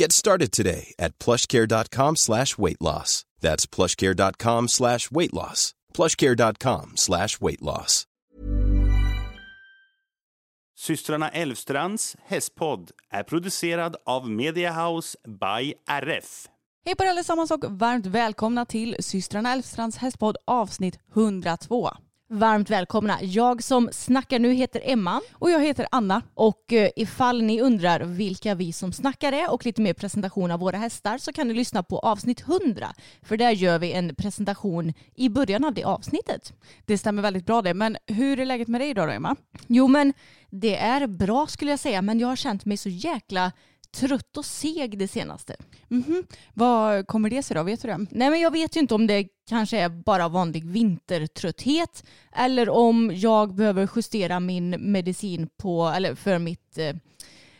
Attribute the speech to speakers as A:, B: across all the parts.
A: Get started today at plushcare.com slash weight loss. That's plushcare.com slash weight loss. plushcare.com slash weight loss.
B: Systrarna Elvstrands hästpodd är producerad av Mediahouse by RF.
C: Hej på er allesammans och varmt välkomna till systrarna Elfstrands hästpodd avsnitt 102.
D: Varmt välkomna. Jag som snackar nu heter Emma.
C: Och jag heter Anna.
D: Och eh, ifall ni undrar vilka vi som snackar är och lite mer presentation av våra hästar så kan ni lyssna på avsnitt 100. För där gör vi en presentation i början av det avsnittet.
C: Det stämmer väldigt bra det. Men hur är läget med dig idag då Emma?
D: Jo men det är bra skulle jag säga men jag har känt mig så jäkla trött och seg det senaste.
C: Mhm. Vad kommer det sig då? Vet du det?
D: Nej men jag vet ju inte om det kanske är bara vanlig vintertrötthet eller om jag behöver justera min medicin på, eller för mitt, eh,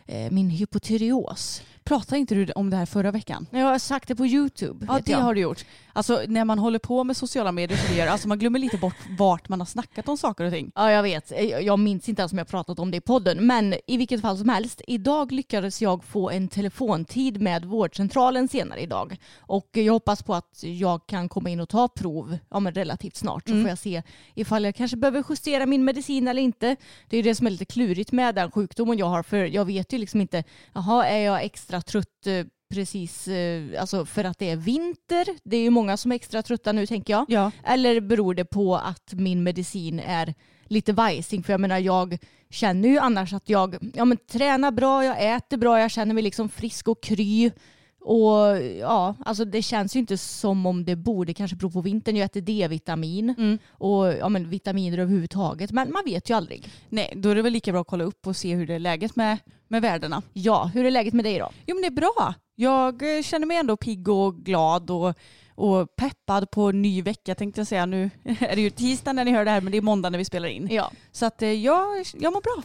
D: eh, min hypotyreos.
C: Pratade inte du om det här förra veckan?
D: Jag har sagt det på YouTube.
C: Ja det
D: jag.
C: har du gjort. Alltså när man håller på med sociala medier så gör, alltså man glömmer lite bort vart man har snackat om saker och ting.
D: Ja, jag vet. Jag jag minns inte ens om jag pratat om det i podden. Men i vilket fall som helst, idag lyckades jag få en telefontid med vårdcentralen senare idag. Och jag hoppas på att jag kan komma in och ta prov ja, men relativt snart. Så
C: Mm.
D: får jag se ifall jag kanske behöver justera min medicin eller inte. Det är det som är lite klurigt med den sjukdomen jag har. För jag vet ju liksom inte, jaha, är jag extra trött eh, precis eh, alltså för att det är vinter? Det är ju många som är extra trötta nu tänker jag.
C: Ja.
D: Eller beror det på att min medicin är lite vajsing? För jag menar jag känner ju annars att jag ja, men, tränar bra, jag äter bra, jag känner mig liksom frisk och kry. Och ja, alltså det känns ju inte som om det borde kanske bero på vintern. Jag äter D-vitamin
C: Mm.
D: och ja, men, vitaminer överhuvudtaget. Men man vet ju aldrig.
C: Nej, då är det väl lika bra att kolla upp och se hur det är läget med, med värdena.
D: Ja, hur är läget med dig då?
C: Jo men det är bra. Jag eh, känner mig ändå pigg och glad och, och peppad på ny vecka tänkte jag säga. Nu är det ju tisdag när ni hör det här men det är måndag när vi spelar in.
D: Ja.
C: Så att eh, jag, jag mår bra.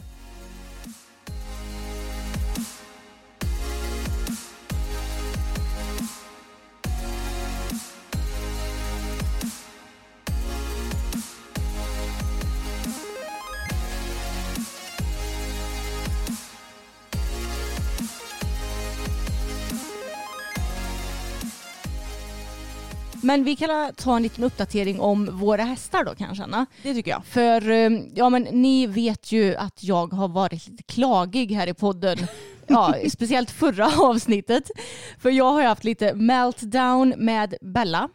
D: Men vi kan ta en liten uppdatering om våra hästar då kanske Anna.
C: Det tycker jag.
D: För eh, ja, men ni vet ju att jag har varit lite klagig här i podden. Ja, speciellt förra avsnittet. För jag har haft lite meltdown med Bella.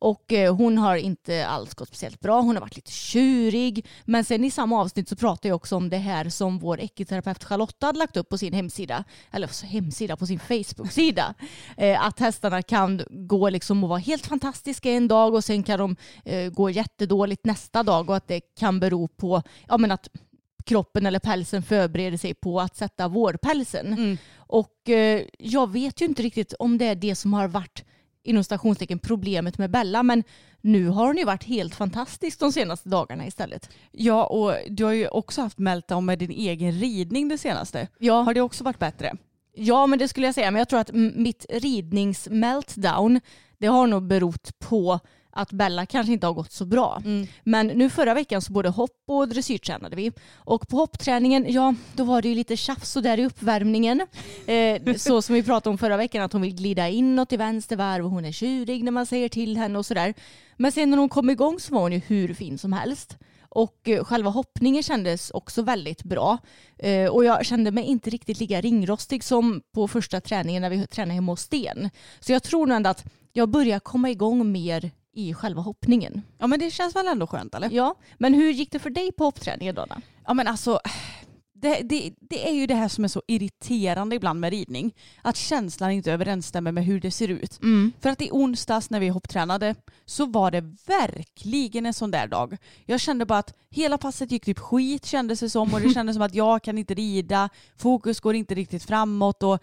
D: Och eh, hon har inte alls gått speciellt bra. Hon har varit lite tjurig. Men sen i samma avsnitt så pratar jag också om det här som vår ekiterapeut Charlotta hade lagt upp på sin hemsida. Eller hemsida, på sin Facebook-sida. Eh, att hästarna kan gå liksom och vara helt fantastiska en dag och sen kan de eh, gå jättedåligt nästa dag och att det kan bero på ja, men att kroppen eller pälsen förbereder sig på att sätta vårpälsen. Och eh, jag vet ju inte riktigt om det är det som har varit inom stationstecken problemet med Bella men nu har hon ju varit helt fantastisk de senaste dagarna istället.
C: Ja och du har ju också haft meltdown med din egen ridning det senaste.
D: Ja,
C: Har det också varit bättre?
D: ja men det skulle jag säga men jag tror att mitt ridningsmeltdown det har nog berott på att Bella kanske inte har gått så bra. Men nu förra veckan så både hopp och dressyrtränade vi. Och på hoppträningen, ja då var det ju lite tjafs och där i uppvärmningen. Eh, så som vi pratade om förra veckan att hon vill glida inåt till vänster varv och hon är tjurig när man säger till henne och sådär. Men sen när hon kom igång så var hon ju hur fin som helst. Och eh, själva hoppningen kändes också väldigt bra. Eh, och jag kände mig inte riktigt lika ringrostig som på första träningen när vi tränade hemma hos Sten. Så jag tror nog ändå att jag börjar komma igång mer i själva hoppningen.
C: Ja men det känns väl ändå skönt eller?
D: Ja, men hur gick det för dig på hoppträningen då?
C: Ja men alltså, det, det, det är ju det här som är så irriterande ibland med ridning. Att känslan inte överensstämmer med hur det ser ut. För att i onsdags när vi hopptränade så var det verkligen en sån där dag. Jag kände bara att hela passet gick typ skit kändes det som och det kändes som att jag kan inte rida, fokus går inte riktigt framåt och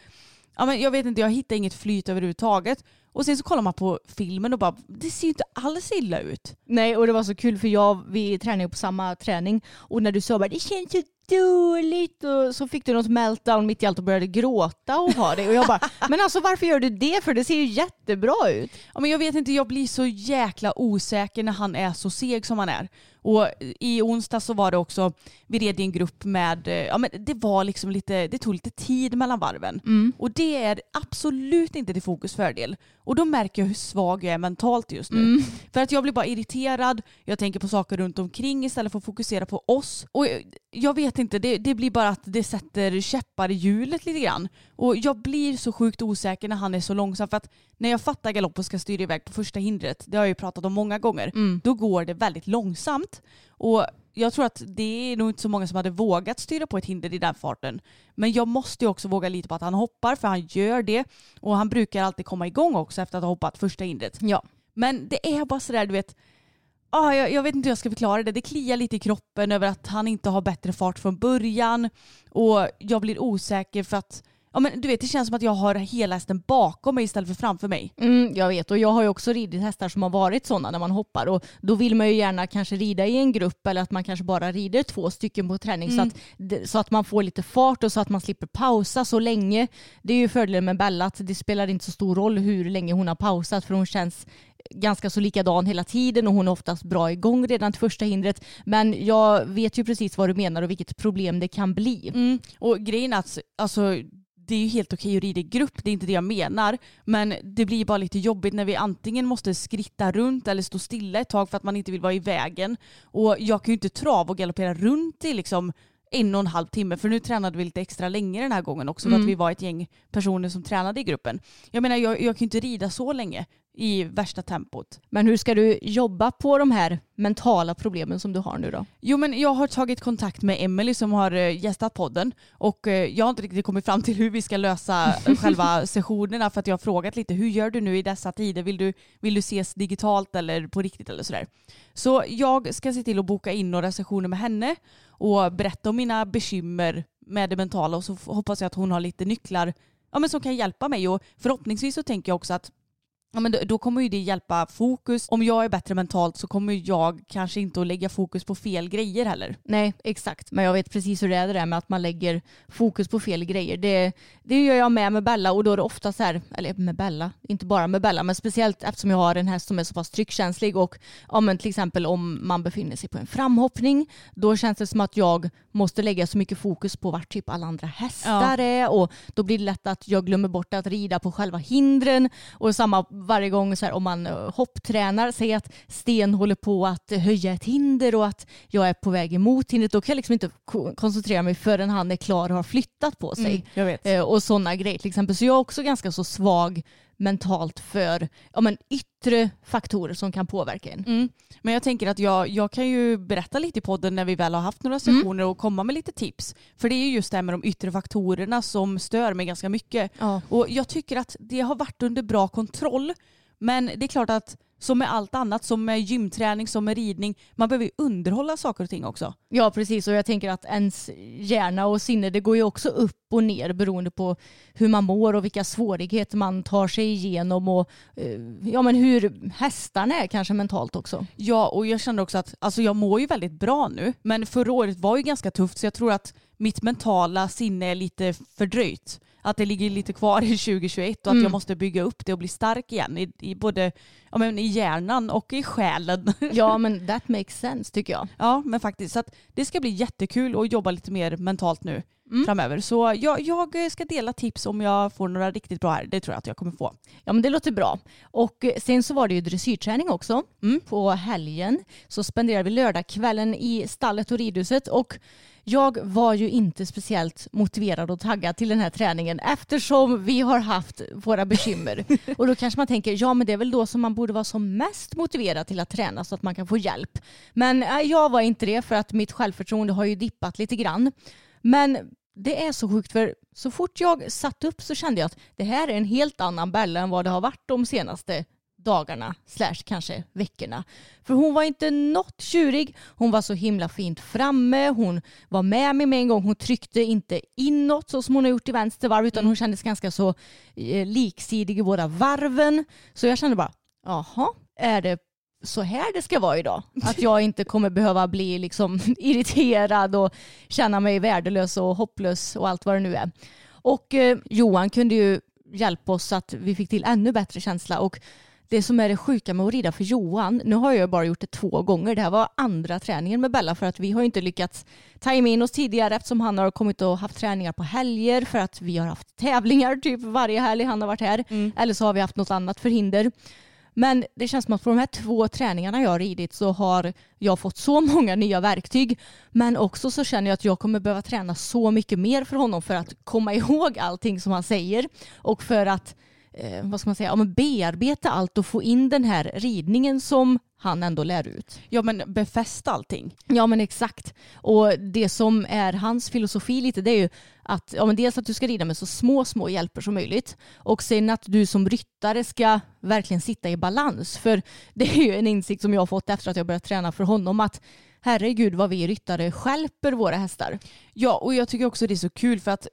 C: ja, men jag vet inte, jag hittar inget flyt överhuvudtaget. Och sen så kollar man på filmen och bara, det ser ju inte alls illa ut.
D: Nej, och det var så kul för jag, vi tränade ju på samma träning och när du sa bara det känns så dåligt och så fick du något meltdown mitt i allt och började gråta och ha det. Och jag bara, men alltså varför gör du det? För det ser ju jättebra ut.
C: Ja, men jag vet inte, jag blir så jäkla osäker när han är så seg som han är. Och i onsdag så var det också, vi red i en grupp med, eh, ja men det var liksom lite, det tog lite tid mellan varven. Och det är absolut inte till fokus fördel. Och då märker jag hur svag jag är mentalt just nu. För att jag blir bara irriterad, jag tänker på saker runt omkring istället för att fokusera på oss. Och jag, vet inte, det, det blir bara att det sätter käppar i hjulet lite grann. Och jag blir så sjukt osäker när han är så långsam. För att när jag fattar galopp och ska styra iväg på första hindret, det har jag ju pratat om många gånger, då går det väldigt långsamt. Och jag tror att det är nog inte så många som hade vågat styra på ett hinder i den farten. Men jag måste ju också våga lita på att han hoppar, för han gör det. Och han brukar alltid komma igång också efter att ha hoppat första hindret.
D: Ja.
C: Men det är bara sådär, du vet, ah, jag, jag vet inte hur jag ska förklara det. Det kliar lite i kroppen över att han inte har bättre fart från början. Och jag blir osäker för att Ja, men du vet, det känns som att jag har hela hästen bakom mig istället för framför mig.
D: Mm, jag vet och jag har ju också ridit hästar som har varit sådana när man hoppar och då vill man ju gärna kanske rida i en grupp eller att man kanske bara rider två stycken på träning så, att, så att man får lite fart och så att man slipper pausa så länge. Det är ju fördelen med Bella att det spelar inte så stor roll hur länge hon har pausat för hon känns ganska så likadan hela tiden och hon är oftast bra igång redan till första hindret. Men jag vet ju precis vad du menar och vilket problem det kan bli.
C: Mm. Och grejen är att alltså, det är ju helt okej att rida i grupp, det är inte det jag menar. Men det blir bara lite jobbigt när vi antingen måste skritta runt eller stå stilla ett tag för att man inte vill vara i vägen. Och jag kan ju inte trava och galoppera runt i liksom en och en halv timme för nu tränade vi lite extra länge den här gången också för att vi var ett gäng personer som tränade i gruppen. Jag menar jag, jag kan ju inte rida så länge i värsta tempot.
D: Men hur ska du jobba på de här mentala problemen som du har nu då?
C: Jo men jag har tagit kontakt med Emily som har eh, gästat podden och eh, jag har inte riktigt kommit fram till hur vi ska lösa själva sessionerna för att jag har frågat lite hur gör du nu i dessa tider? Vill du, vill du ses digitalt eller på riktigt eller sådär? Så jag ska se till att boka in några sessioner med henne och berätta om mina bekymmer med det mentala och så hoppas jag att hon har lite nycklar ja, men som kan hjälpa mig och förhoppningsvis så tänker jag också att Ja, men då, då kommer ju det hjälpa fokus. Om jag är bättre mentalt så kommer jag kanske inte att lägga fokus på fel grejer heller.
D: Nej, exakt. Men jag vet precis hur det är det där med att man lägger fokus på fel grejer. Det, det gör jag med med Bella och då är det ofta så här, eller med Bella, inte bara med Bella, men speciellt eftersom jag har en häst som är så pass tryckkänslig och ja, men till exempel om man befinner sig på en framhoppning, då känns det som att jag måste lägga så mycket fokus på vart typ alla andra hästar är och då blir det lätt att jag glömmer bort att rida på själva hindren och samma varje gång så här, om man eh, hopptränar, säg att Sten håller på att höja ett hinder och att jag är på väg emot hindret, då kan jag liksom inte ko- koncentrera mig förrän han är klar och har flyttat på sig.
C: vet.
D: Eh, och sådana grejer till exempel. Så jag är också ganska så svag mentalt för ja, men yttre faktorer som kan påverka en.
C: Mm. Men jag tänker att jag, jag kan ju berätta lite i podden när vi väl har haft några sessioner och komma med lite tips. För det är ju just det här med de yttre faktorerna som stör mig ganska mycket.
D: Ja.
C: Och jag tycker att det har varit under bra kontroll. Men det är klart att som med allt annat, som med gymträning, som med ridning, man behöver ju underhålla saker och ting också.
D: Ja precis och jag tänker att ens hjärna och sinne det går ju också upp och ner beroende på hur man mår och vilka svårigheter man tar sig igenom och eh, ja, men hur hästarna är kanske mentalt också.
C: Ja, och jag kände också att alltså jag mår ju väldigt bra nu. Men förra året var ju ganska tufft så jag tror att mitt mentala sinne är lite fördröjt. Att det ligger lite kvar i 2021 och att jag måste bygga upp det och bli stark igen i, i både ja, men i hjärnan och i själen.
D: Ja men that makes sense tycker jag.
C: ja, men faktiskt. Så att det ska bli jättekul att jobba lite mer mentalt nu. mm. framöver. Så jag, jag, ska dela tips om jag får några riktigt bra här. Det tror jag att jag kommer få.
D: Ja men det låter bra. Och eh, sen så var det ju dressyrträning också. Mm. På helgen så spenderade vi lördagskvällen i stallet och ridhuset och jag var ju inte speciellt motiverad och taggad till den här träningen eftersom vi har haft våra bekymmer. och då kanske man tänker, ja men det är väl då som man borde vara som mest motiverad till att träna så att man kan få hjälp. Men äh, jag var inte det för att mitt självförtroende har ju dippat lite grann. Men det är så sjukt för så fort jag satt upp så kände jag att det här är en helt annan Bella än vad det har varit de senaste dagarna slash kanske veckorna. För hon var inte något tjurig. Hon var så himla fint framme. Hon var med mig med en gång. Hon tryckte inte inåt så som hon har gjort i vänstervarv utan hon kändes ganska så eh, liksidig i båda varven. Så jag kände bara, jaha, är det så här det ska vara idag. Att jag inte kommer behöva bli liksom irriterad och känna mig värdelös och hopplös och allt vad det nu är. Och eh, Johan kunde ju hjälpa oss så att vi fick till ännu bättre känsla och det som är det sjuka med att rida för Johan, nu har jag bara gjort det två gånger, det här var andra träningen med Bella för att vi har inte lyckats tajma in oss tidigare eftersom han har kommit och haft träningar på helger för att vi har haft tävlingar typ varje helg han har varit här. Mm. Eller så har vi haft något annat förhinder. Men det känns som att på de här två träningarna jag har ridit så har jag fått så många nya verktyg. Men också så känner jag att jag kommer behöva träna så mycket mer för honom för att komma ihåg allting som han säger. Och för att eh, vad ska man säga, ja, men bearbeta allt och få in den här ridningen som han ändå lär ut.
C: Ja men befästa allting.
D: Ja men exakt. Och det som är hans filosofi lite det är ju att ja, men dels att du ska rida med så små små hjälper som möjligt och sen att du som ryttare ska verkligen sitta i balans. För det är ju en insikt som jag har fått efter att jag börjat träna för honom att herregud vad vi ryttare skälper våra hästar.
C: Ja och jag tycker också det är så kul för att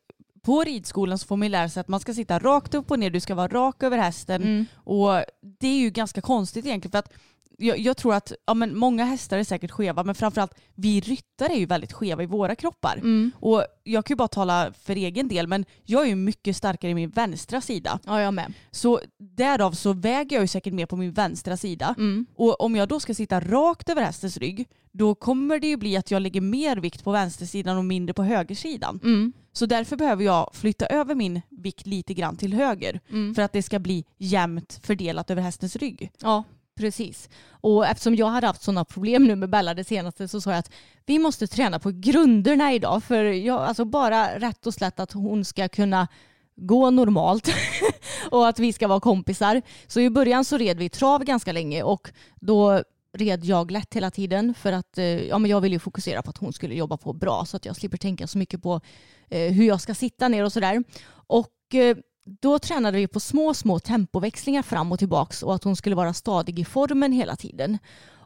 C: på ridskolan så får man lära sig att man ska sitta rakt upp och ner, du ska vara rak över hästen. Mm. Och det är ju ganska konstigt egentligen för att jag, jag, tror att ja, men många hästar är säkert skeva men framförallt vi ryttare är ju väldigt skeva i våra kroppar. Mm. Och jag kan ju bara tala för egen del men jag är ju mycket starkare i min vänstra sida.
D: Ja jag med.
C: Så därav så väger jag ju säkert mer på min vänstra sida. Mm. Och om jag då ska sitta rakt över hästens rygg då kommer det ju bli att jag lägger mer vikt på vänstersidan och mindre på högersidan. Mm. Så därför behöver jag flytta över min vikt lite grann till höger mm. för att det ska bli jämnt fördelat över hästens rygg.
D: Ja, precis. Och eftersom jag hade haft sådana problem nu med Bella det senaste så sa jag att vi måste träna på grunderna idag för jag, alltså bara rätt och slätt att hon ska kunna gå normalt och att vi ska vara kompisar. Så i början så red vi trav ganska länge och då red jag lätt hela tiden för att eh, ja, men jag ville fokusera på att hon skulle jobba på bra så att jag slipper tänka så mycket på eh, hur jag ska sitta ner och sådär. Och eh, då tränade vi på små, små tempoväxlingar fram och tillbaks och att hon skulle vara stadig i formen hela tiden.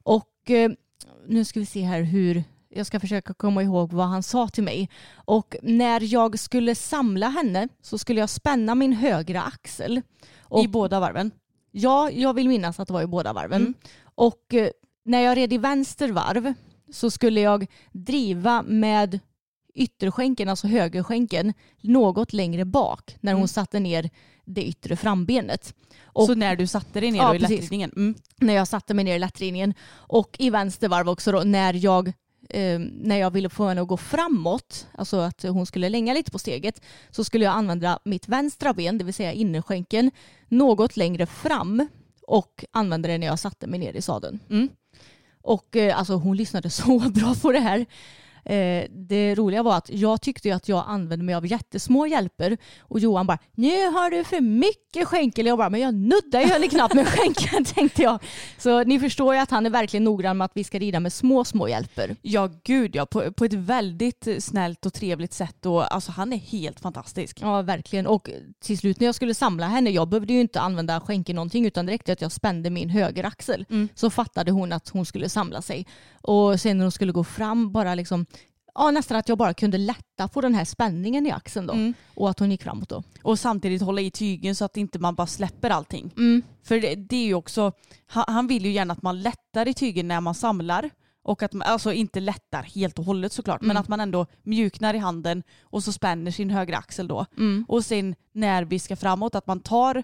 D: Och nu ska vi se här hur jag ska försöka komma ihåg vad han sa till mig. Och när jag skulle samla henne så skulle jag spänna min högra axel.
C: Och, I båda varven?
D: Ja, jag vill minnas att det var i båda varven. Mm. Och eh, när jag red i vänster varv så skulle jag driva med ytterskänken, alltså högerskänken, något längre bak när hon mm. satte ner det yttre frambenet.
C: Och, så när du satte dig ner ja, i lättridningen? Mm.
D: När jag satte mig ner i lättridningen. Och i vänster varv också då, när jag eh, när jag ville få henne att gå framåt, alltså att hon skulle länga lite på steget, så skulle jag använda mitt vänstra ben, det vill säga innerskänken, något längre fram och använde det när jag satte mig ner i sadeln. Mm. Och eh, alltså hon lyssnade så bra på det här. Eh, det roliga var att jag tyckte att jag använde mig av jättesmå hjälper och Johan bara nu har du för mycket skänkel. Jag bara men jag nuddar ju henne knappt med skänkeln tänkte jag. Så ni förstår ju att han är verkligen noggrann med att vi ska rida med små små hjälper.
C: Ja gud ja, på, på ett väldigt snällt och trevligt sätt och alltså han är helt fantastisk.
D: Ja verkligen och till slut när jag skulle samla henne, jag behövde ju inte använda skänkel någonting utan det räckte att jag spände min högeraxel mm. så fattade hon att hon skulle samla sig. Och sen när hon skulle gå fram bara liksom ja, nästan att jag bara kunde lätta på den här spänningen i axeln då. Mm. Och att hon gick framåt då.
C: Och samtidigt hålla i tygen så att inte man bara släpper allting. Mm. För det, det, är ju också, han, han, vill ju gärna att man lättar i tygen när man samlar. Och att man, alltså inte lättar helt och hållet såklart, mm. men att man ändå mjuknar i handen och så spänner sin högra axel då. Mm. Och sen när vi ska framåt, att man tar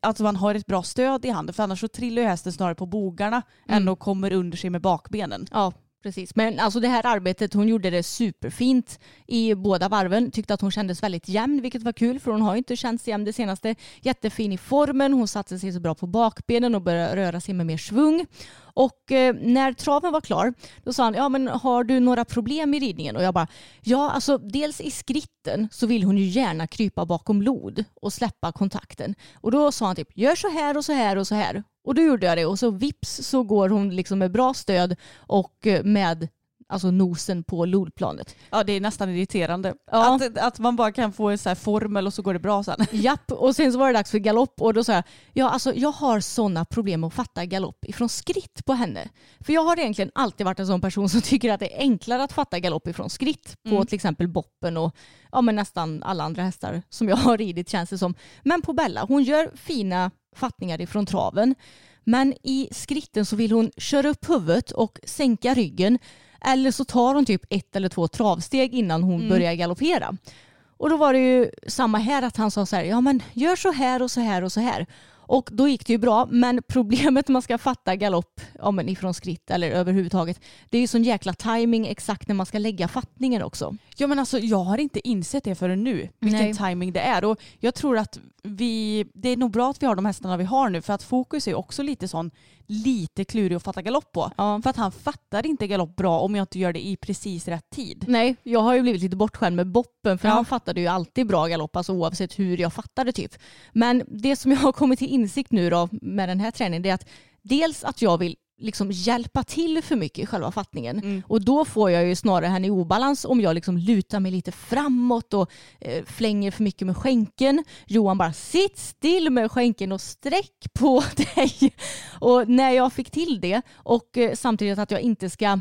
C: Alltså man har ett bra stöd i handen för annars så trillar ju hästen snarare på bogarna mm. än och kommer under sig med bakbenen.
D: Ja Precis, men alltså det här arbetet, hon gjorde det superfint i båda varven. Tyckte att hon kändes väldigt jämn, vilket var kul för hon har ju inte känts jämn det senaste. Jättefin i formen, hon satte sig så bra på bakbenen och började röra sig med mer svung. Och eh, när traven var klar, då sa han, ja men har du några problem i ridningen? Och jag bara, ja alltså dels i skritten så vill hon ju gärna krypa bakom lod och släppa kontakten. Och då sa han typ, gör så här och så här och så här. Och då gjorde jag det och så vips så går hon liksom med bra stöd och eh, med alltså nosen på lodplanet.
C: Ja det är nästan irriterande.
D: Ja.
C: Att, att man bara kan få en så här formel och så går det bra sen.
D: Japp, och sen så var det dags för galopp och då sa jag, ja alltså jag har sådana problem att fatta galopp ifrån skritt på henne. För jag har egentligen alltid varit en sån person som tycker att det är enklare att fatta galopp ifrån skritt på
C: Mm.
D: till exempel boppen och ja, men nästan alla andra hästar som jag har ridit känns det som. Men på Bella, hon gör fina fattningar ifrån traven. Men i skritten så vill hon köra upp huvudet och sänka ryggen. Eller så tar hon typ ett eller två travsteg innan hon börjar galoppera. Och då var det ju samma här att han sa så här, ja men gör så här och så här och så här. Och då gick det ju bra, men problemet när man ska fatta galopp ja, men ifrån skritt eller överhuvudtaget, det är ju sån jäkla timing exakt när man ska lägga fattningen också.
C: Ja men alltså jag har inte insett det förrän nu, vilken
D: Nej.
C: timing det är. Och jag tror att vi, det är nog bra att vi har de hästarna vi har nu för att fokus är också lite sån, lite klurig att fatta galopp på.
D: Ja.
C: För att han fattar inte galopp bra om jag inte gör det i precis rätt tid.
D: Nej, jag har ju blivit lite bortskämd med Boppen för
C: Ja.
D: han fattade ju alltid bra galopp, alltså oavsett hur jag fattade typ. Men det som jag har kommit till insikt nu då med den här träningen det är att dels att jag vill liksom hjälpa till för mycket i själva fattningen.
C: Mm.
D: Och då får jag ju snarare henne i obalans om jag liksom lutar mig lite framåt och eh, flänger för mycket med skänken. Johan bara sitt still med skänken och sträck på dig. Och när jag fick till det och eh, samtidigt att jag inte ska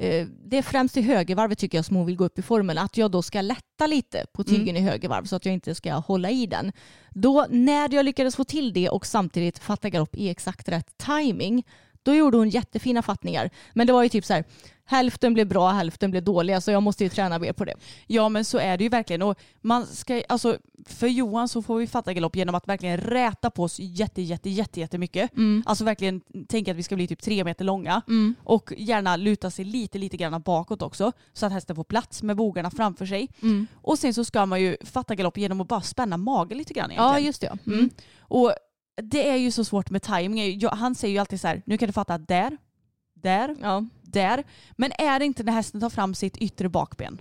D: Eh, det är främst i högervarvet tycker jag som hon vill gå upp i formen. Att jag då ska lätta lite på tygen i högervarv så att jag inte ska hålla i den. Då när jag lyckades få till det och samtidigt fatta galopp i exakt rätt timing då gjorde hon jättefina fattningar. Men det var ju typ så här hälften blev bra, hälften blev dåliga så jag måste ju träna mer på det.
C: Ja men så är det ju verkligen. Och man ska, alltså, för Johan så får vi fatta galopp genom att verkligen räta på oss jätte, jätte, jätte, jättemycket. Alltså verkligen tänka att vi ska bli typ tre meter långa. Och gärna luta sig lite, lite grann bakåt också. Så att hästen får plats med bogarna framför sig. Och sen så ska man ju fatta galopp genom att bara spänna magen lite grann egentligen.
D: Ja just det. ja. Mm.
C: Mm. Och det är ju så svårt med timing. Jag- Han säger ju alltid så här, nu kan du fatta där, där,
D: Ja.
C: där. Men är det inte när hästen tar fram sitt yttre bakben?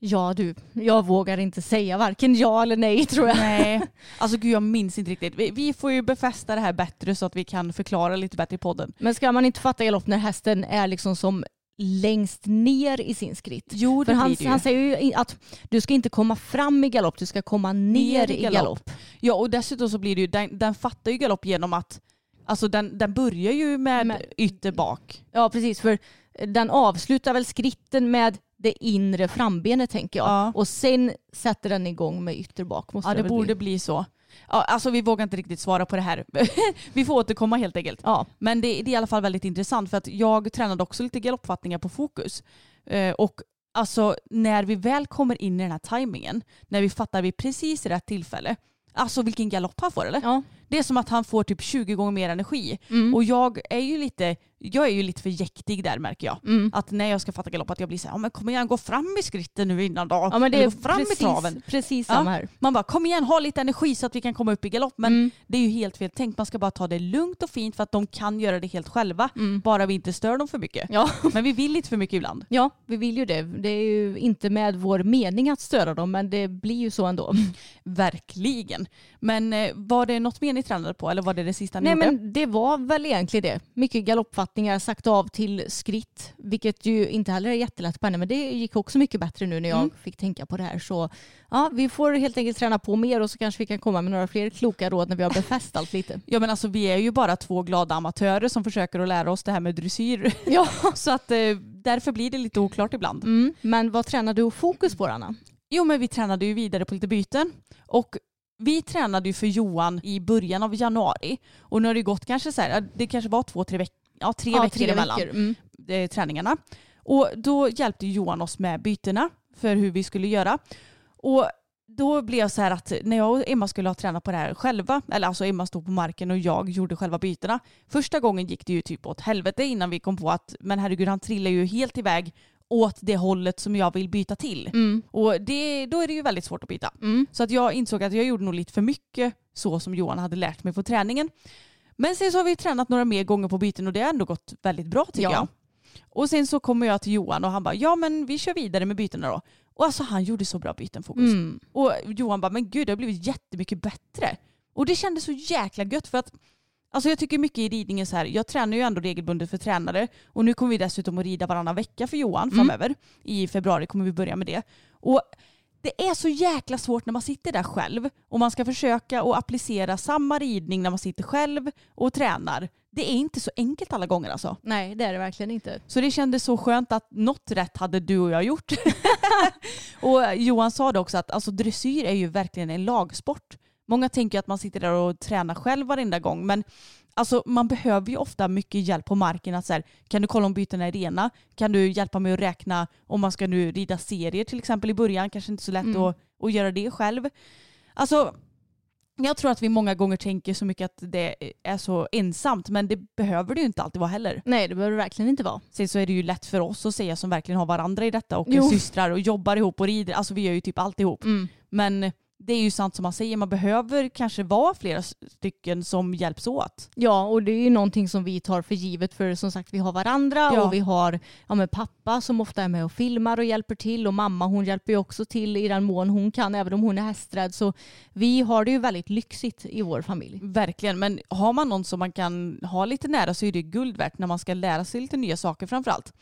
D: ja du, jag vågar inte säga varken ja eller nej tror jag.
C: Nej, alltså gud jag minns inte riktigt. Vi, vi får ju befästa det här bättre så att vi kan förklara lite bättre i podden.
D: Men ska man inte fatta galopp när hästen är liksom som längst ner i sin skritt?
C: Jo,
D: För han, han säger ju att du ska inte komma fram i galopp, du ska komma ner, i galopp.
C: Ja, och dessutom så blir det ju, den, den fattar ju galopp genom att, alltså den, den börjar ju med
D: Men-
C: ytter bak.
D: Ja precis, för den avslutar väl skritten med det inre frambenet tänker jag.
C: Ja.
D: Och sen sätter den igång med ytterbak. Måste
C: Ja, det
D: väl
C: borde
D: bli.
C: bli så. Ja, alltså vi vågar inte riktigt svara på det här. vi får återkomma helt enkelt.
D: Ja.
C: Men det, det är i alla fall väldigt intressant för att jag tränade också lite galoppfattningar på fokus. Eh, och alltså när vi väl kommer in i den här tajmingen, när vi fattar vid precis rätt tillfälle, alltså vilken galopp han får eller?
D: Ja.
C: Det är som att han får typ 20 gånger mer energi.
D: Mm.
C: Och jag är ju lite, jag är ju lite för jäktig där märker jag.
D: Mm.
C: Att när jag ska fatta galopp att jag blir så här, ja men kom igen gå fram i skritten nu innan då.
D: Ja men det är
C: fram
D: precis,
C: i traven.
D: precis
C: Ja.
D: samma här.
C: Man bara kom igen ha lite energi så att vi kan komma upp i galopp. Men
D: Mm.
C: det är ju helt fel tänkt. Man ska bara ta det lugnt och fint för att de kan göra det helt själva.
D: Mm.
C: Bara vi inte stör dem för mycket.
D: Ja.
C: Men vi vill lite för mycket ibland.
D: ja, vi vill ju det. Det är ju inte med vår mening att störa dem men det blir ju så ändå.
C: Verkligen. Men eh, var det något mer ni tränade på eller var det det sista ni
D: Nej
C: gjorde?
D: men det var väl egentligen det. Mycket galoppfattningar, sagt av till skritt, vilket ju inte heller är jättelätt på henne men det gick också mycket bättre nu när jag
C: Mm.
D: fick tänka på det här. Så ja, vi får helt enkelt träna på mer och så kanske vi kan komma med några fler kloka råd när vi har befäst allt lite.
C: Ja men alltså vi är ju bara två glada amatörer som försöker att lära oss det här med dressyr.
D: Ja.
C: Så att eh, därför blir det lite oklart ibland.
D: Mm. Men vad tränar du fokus på Anna?
C: Jo men vi tränade ju vidare på lite byten. Och vi tränade ju för Johan i början av januari. Och nu har det gått kanske så här, det kanske var två, tre, veck ja, tre veckor emellan
D: Mm.
C: eh, träningarna. Och då hjälpte Johan oss med bytena för hur vi skulle göra. Och då blev jag så här att när jag och Emma skulle ha tränat på det här själva, eller alltså Emma stod på marken och jag gjorde själva bytena. Första gången gick det ju typ åt helvete innan vi kom på att men herregud han trillar ju helt iväg åt det hållet som jag vill byta till.
D: Mm.
C: Och det, då är det ju väldigt svårt att byta.
D: Mm.
C: Så att jag insåg att jag gjorde nog lite för mycket så som Johan hade lärt mig på träningen. Men sen så har vi tränat några mer gånger på byten och det har ändå gått väldigt bra tycker
D: Ja.
C: jag. Och sen så kommer jag till Johan och han bara ja men vi kör vidare med bytena då. Och alltså han gjorde så bra byten Fokus.
D: Mm.
C: Och Johan bara men gud det har blivit jättemycket bättre. Och det kändes så jäkla gött för att Alltså jag tycker mycket i ridningen så här, jag tränar ju ändå regelbundet för tränare och nu kommer vi dessutom att rida varannan vecka för Johan
D: Mm.
C: framöver. I februari kommer vi börja med det. Och det är så jäkla svårt när man sitter där själv och man ska försöka att applicera samma ridning när man sitter själv och tränar. Det är inte så enkelt alla gånger alltså.
D: Nej det är det verkligen inte.
C: Så det kändes så skönt att något rätt hade du och jag gjort. och Johan sa det också att alltså, dressyr är ju verkligen en lagsport. Många tänker att man sitter där och tränar själv varenda gång men alltså, man behöver ju ofta mycket hjälp på marken. Att så här, kan du kolla om bytena är rena? Kan du hjälpa mig att räkna om man ska nu rida serier till exempel i början? Kanske inte så lätt
D: Mm.
C: att, att göra det själv. Alltså jag tror att vi många gånger tänker så mycket att det är så ensamt men det behöver det ju inte alltid vara heller.
D: Nej det behöver det verkligen inte vara.
C: Sen så är det ju lätt för oss att säga som verkligen har varandra i detta och
D: Jo.
C: systrar och jobbar ihop och rider. Alltså vi gör ju typ allt ihop.
D: Mm.
C: Men det är ju sant som man säger, man behöver kanske vara flera stycken som hjälps åt.
D: Ja, och det är ju någonting som vi tar för givet för som sagt vi har varandra
C: Ja.
D: och vi har ja, pappa som ofta är med och filmar och hjälper till och mamma hon hjälper ju också till i den mån hon kan även om hon är hästrädd. Så vi har det ju väldigt lyxigt i vår familj.
C: Verkligen, men har man någon som man kan ha lite nära så är det guld värt när man ska lära sig lite nya saker framförallt.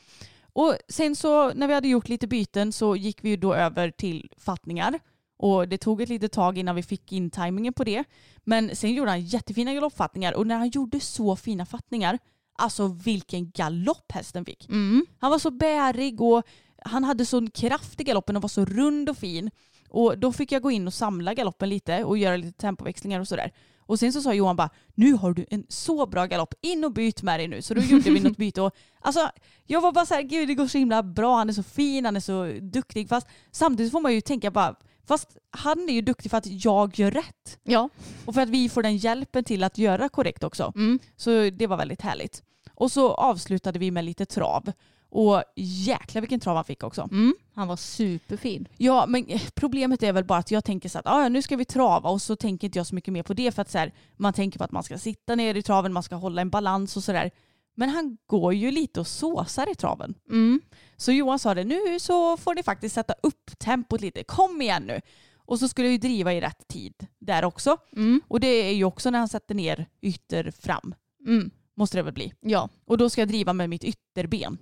C: Och sen så när vi hade gjort lite byten så gick vi ju då över till fattningar. Och det tog ett litet tag innan vi fick in tajmingen på det. Men sen gjorde han jättefina galoppfattningar och när han gjorde så fina fattningar, alltså vilken galopp hästen fick.
D: Mm.
C: Han var så bärig och han hade sån kraft i galoppen och var så rund och fin. Och då fick jag gå in och samla galoppen lite och göra lite tempoväxlingar och sådär. Och sen så sa Johan bara, nu har du en så bra galopp, in och byt med dig nu. Så då gjorde vi något byte och alltså jag var bara så här, gud det går så himla bra, han är så fin, han är så duktig. Fast samtidigt får man ju tänka bara, fast han är ju duktig för att jag gör rätt.
D: Ja.
C: Och för att vi får den hjälpen till att göra korrekt också.
D: Mm.
C: Så det var väldigt härligt. Och så avslutade vi med lite trav. Och jäklar vilken trav han fick också.
D: Mm. Han var superfin.
C: Ja men problemet är väl bara att jag tänker så att ah, ja, nu ska vi trava och så tänker inte jag så mycket mer på det för att så här, man tänker på att man ska sitta ner i traven, man ska hålla en balans och sådär. Men han går ju lite och såsar i traven.
D: Mm.
C: Så Johan sa det, nu så får ni faktiskt sätta upp tempot lite, kom igen nu. Och så skulle vi driva i rätt tid där också.
D: Mm.
C: Och det är ju också när han sätter ner ytter fram,
D: Mm.
C: måste det väl bli.
D: Ja,
C: Och då ska jag driva med mitt ytterben.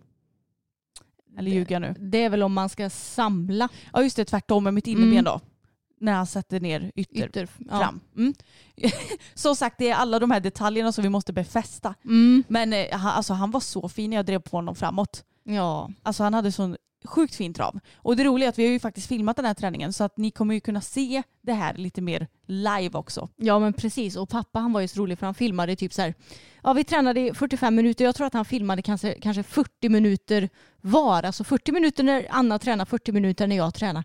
C: Eller ljuger jag nu?
D: det är väl om man ska samla
C: Ja just det, tvärtom med mitt innerben
D: Mm.
C: då. När han sätter ner ytter,
D: ytter. Ja.
C: fram. Mm. Som sagt, det är alla de här detaljerna som vi måste befästa.
D: Mm.
C: Men eh, alltså, han var så fin när jag drev på honom framåt.
D: Ja.
C: Alltså han hade sån sjukt fin trav. Och det roliga är att vi har ju faktiskt filmat den här träningen så att ni kommer ju kunna se det här lite mer live också.
D: ja men precis och pappa han var ju så rolig för han filmade typ så här. Ja vi tränade i 45 minuter. Jag tror att han filmade kanske, kanske 40 minuter var. Alltså 40 minuter när Anna tränar, 40 minuter när jag tränar.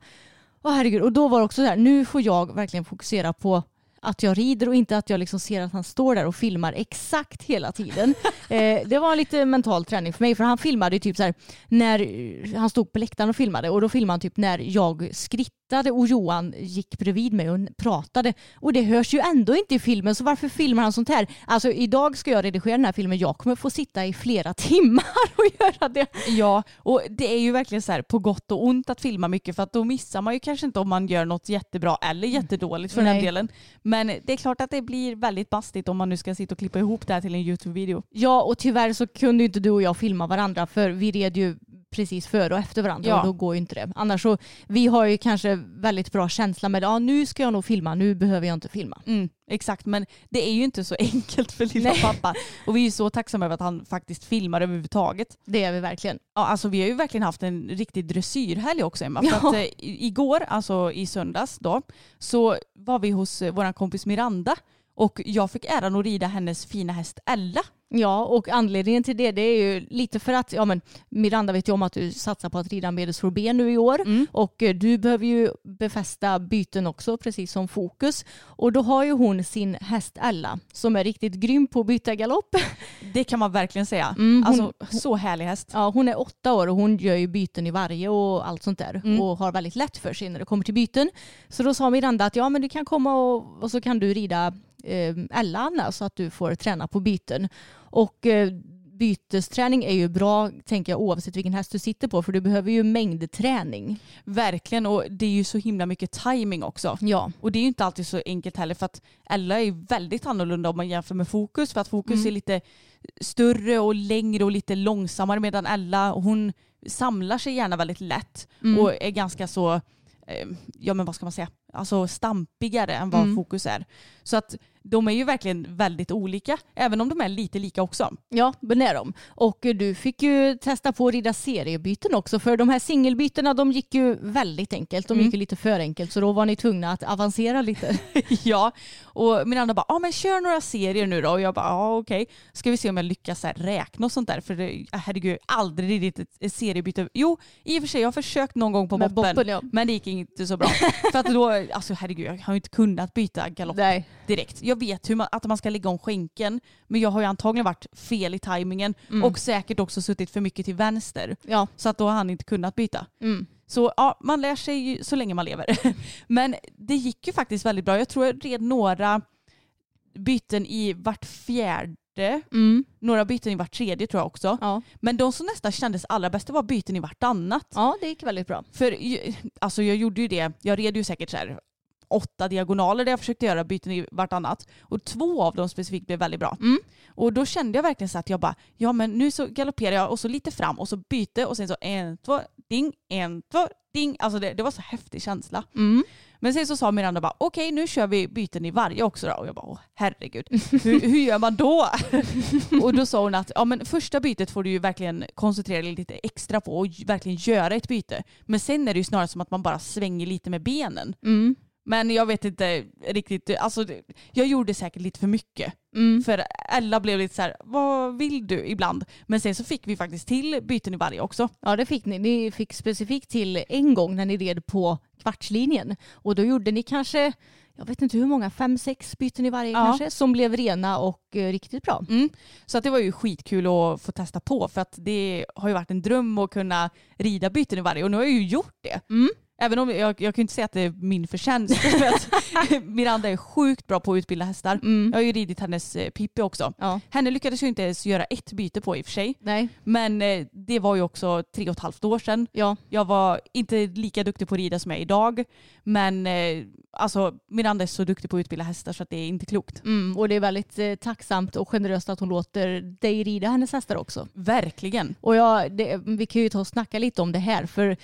D: Åh herregud. Och då var det också så här, nu får jag verkligen fokusera på att jag rider och inte att jag liksom ser att han står där och filmar exakt hela tiden. eh, det var lite mental träning för mig för han filmade typ så här när eh, han stod på läktaren och filmade och då filmade han typ när jag skrittade och Johan gick bredvid mig och pratade och det hörs ju ändå inte i filmen så varför filmar han sånt här? Alltså idag ska jag redigera den här filmen, jag kommer få sitta i flera timmar och göra det.
C: Ja, och det är ju verkligen så här på gott och ont att filma mycket för att då missar man ju kanske inte om man gör något jättebra eller jättedåligt för den
D: Nej.
C: delen. Men det är klart att det blir väldigt bastigt om man nu ska sitta och klippa ihop det här till en YouTube-video.
D: Ja och tyvärr så kunde inte du och jag filma varandra för vi red ju precis före och efter varandra
C: Ja.
D: och då går ju inte det. Annars så, vi har ju kanske väldigt bra känsla med ja nu ska jag nog filma, nu behöver jag inte filma.
C: Mm, exakt, men det är ju inte så enkelt för lilla
D: Nej.
C: pappa. Och vi är ju så tacksamma över att han faktiskt filmar överhuvudtaget.
D: Det är vi verkligen.
C: Ja, alltså vi har ju verkligen haft en riktig dressyrhelg också Emma.
D: Ja.
C: För att, eh, igår, alltså i söndags då, så var vi hos eh, vår kompis Miranda Och jag fick äran att rida hennes fina häst Ella.
D: Ja, och anledningen till det, det är ju lite för att ja, men Miranda vet ju om att du satsar på att rida medelsforbé nu i år
C: Mm.
D: och eh, du behöver ju befästa byten också, precis som Fokus. Och då har ju hon sin häst Ella som är riktigt grym på att byta galopp.
C: Det kan man verkligen säga.
D: Mm, hon-
C: alltså, så härlig häst.
D: Ja, hon är åtta år och hon gör ju byten i varje och allt sånt där
C: Mm.
D: och har väldigt lätt för sig när det kommer till byten. Så då sa Miranda att ja men du kan komma och, och så kan du rida eh, Ella Anna så att du får träna på byten. Och eh, bytesträning är ju bra tänker jag oavsett vilken häst du sitter på för du behöver ju mängdträning.
C: Verkligen och det är ju så himla mycket timing också.
D: Ja.
C: Och det är ju inte alltid så enkelt heller för att Ella är väldigt annorlunda om man jämför med Fokus för att Fokus
D: Mm.
C: är lite större och längre och lite långsammare medan Ella hon samlar sig gärna väldigt lätt
D: Mm.
C: och är ganska så, ja men vad ska man säga, alltså stampigare än vad
D: Mm.
C: Fokus är. Så att de är ju verkligen väldigt olika även om de är lite lika också.
D: Ja, men är de. Och eh, du fick ju testa på att rida seriebyten också för de här singelbytena de gick ju väldigt enkelt. De
C: Mm.
D: gick ju lite för enkelt så då var ni tvungna att avancera lite.
C: ja, och min andra bara, ja men kör några serier nu då. Och jag bara, ja okej. Ska vi se om jag lyckas här räkna och sånt där. För det, herregud, aldrig ridit ett, seriebyte. Jo, i och för sig, jag har försökt någon gång på
D: Med
C: boppen.
D: boppen, ja.
C: Men det gick inte så bra. för att då, alltså herregud, jag har ju inte kunnat byta galopp
D: Nej.
C: direkt. Jag vet hur man, att man ska lägga om skänken, men jag har ju antagligen varit fel i tajmingen
D: Mm.
C: och säkert också suttit för mycket till vänster.
D: Ja.
C: Så att då har han inte kunnat byta.
D: Mm.
C: Så ja, man lär sig ju så länge man lever. Men det gick ju faktiskt väldigt bra. Jag tror jag red några byten i vart fjärde,
D: Mm.
C: några byten i vart tredje tror jag också.
D: Ja.
C: Men de som nästan kändes allra bäst var byten i vartannat.
D: ja, det gick väldigt bra.
C: För alltså jag gjorde ju det, jag red ju säkert så här åtta diagonaler där jag försökte göra byten i vartannat. Och två av dem specifikt blev väldigt bra.
D: Mm.
C: Och då kände jag verkligen så att jag bara, ja men nu så galopperar jag och så lite fram och så byte och sen så en, två, ding, en, två, ding. Alltså det, det var så häftig känsla.
D: Mm.
C: Men sen så sa Miranda bara, okej nu kör vi byten i varje också då. Och jag bara, åh herregud, hur, hur gör man då? och då sa hon att, ja men första bytet får du ju verkligen koncentrera dig lite extra på och verkligen göra ett byte. Men sen är det ju snarare som att man bara svänger lite med benen.
D: Mm.
C: Men jag vet inte riktigt, alltså jag gjorde säkert lite för mycket.
D: Mm.
C: För alla blev lite så här, vad vill du ibland? Men sen så fick vi faktiskt till byten i varje också.
D: Ja, det fick ni. Ni fick specifikt till en gång när ni red på kvartslinjen. Och då gjorde ni kanske, jag vet inte hur många, fem, sex byten i varje
C: Ja.
D: kanske, som blev rena och eh, riktigt bra.
C: Mm. Så att det var ju skitkul att få testa på för att det har ju varit en dröm att kunna rida byten i varje och nu har jag ju gjort det.
D: Mm.
C: Även om jag, jag kan inte säga att det är min förtjänst för att Miranda är sjukt bra på att utbilda hästar.
D: Mm.
C: Jag har ju ridit hennes eh, Pippi också.
D: Ja.
C: Henne lyckades ju inte ens göra ett byte på i och för sig.
D: Nej.
C: Men eh, det var ju också tre och ett halvt år sedan.
D: Ja.
C: Jag var inte lika duktig på att rida som jag är idag. Men eh, alltså Miranda är så duktig på att utbilda hästar så att det är inte klokt.
D: Mm. Och det är väldigt eh, tacksamt och generöst att hon låter dig rida hennes hästar också.
C: Verkligen.
D: Och jag, det, vi kan ju ta och snacka lite om det här för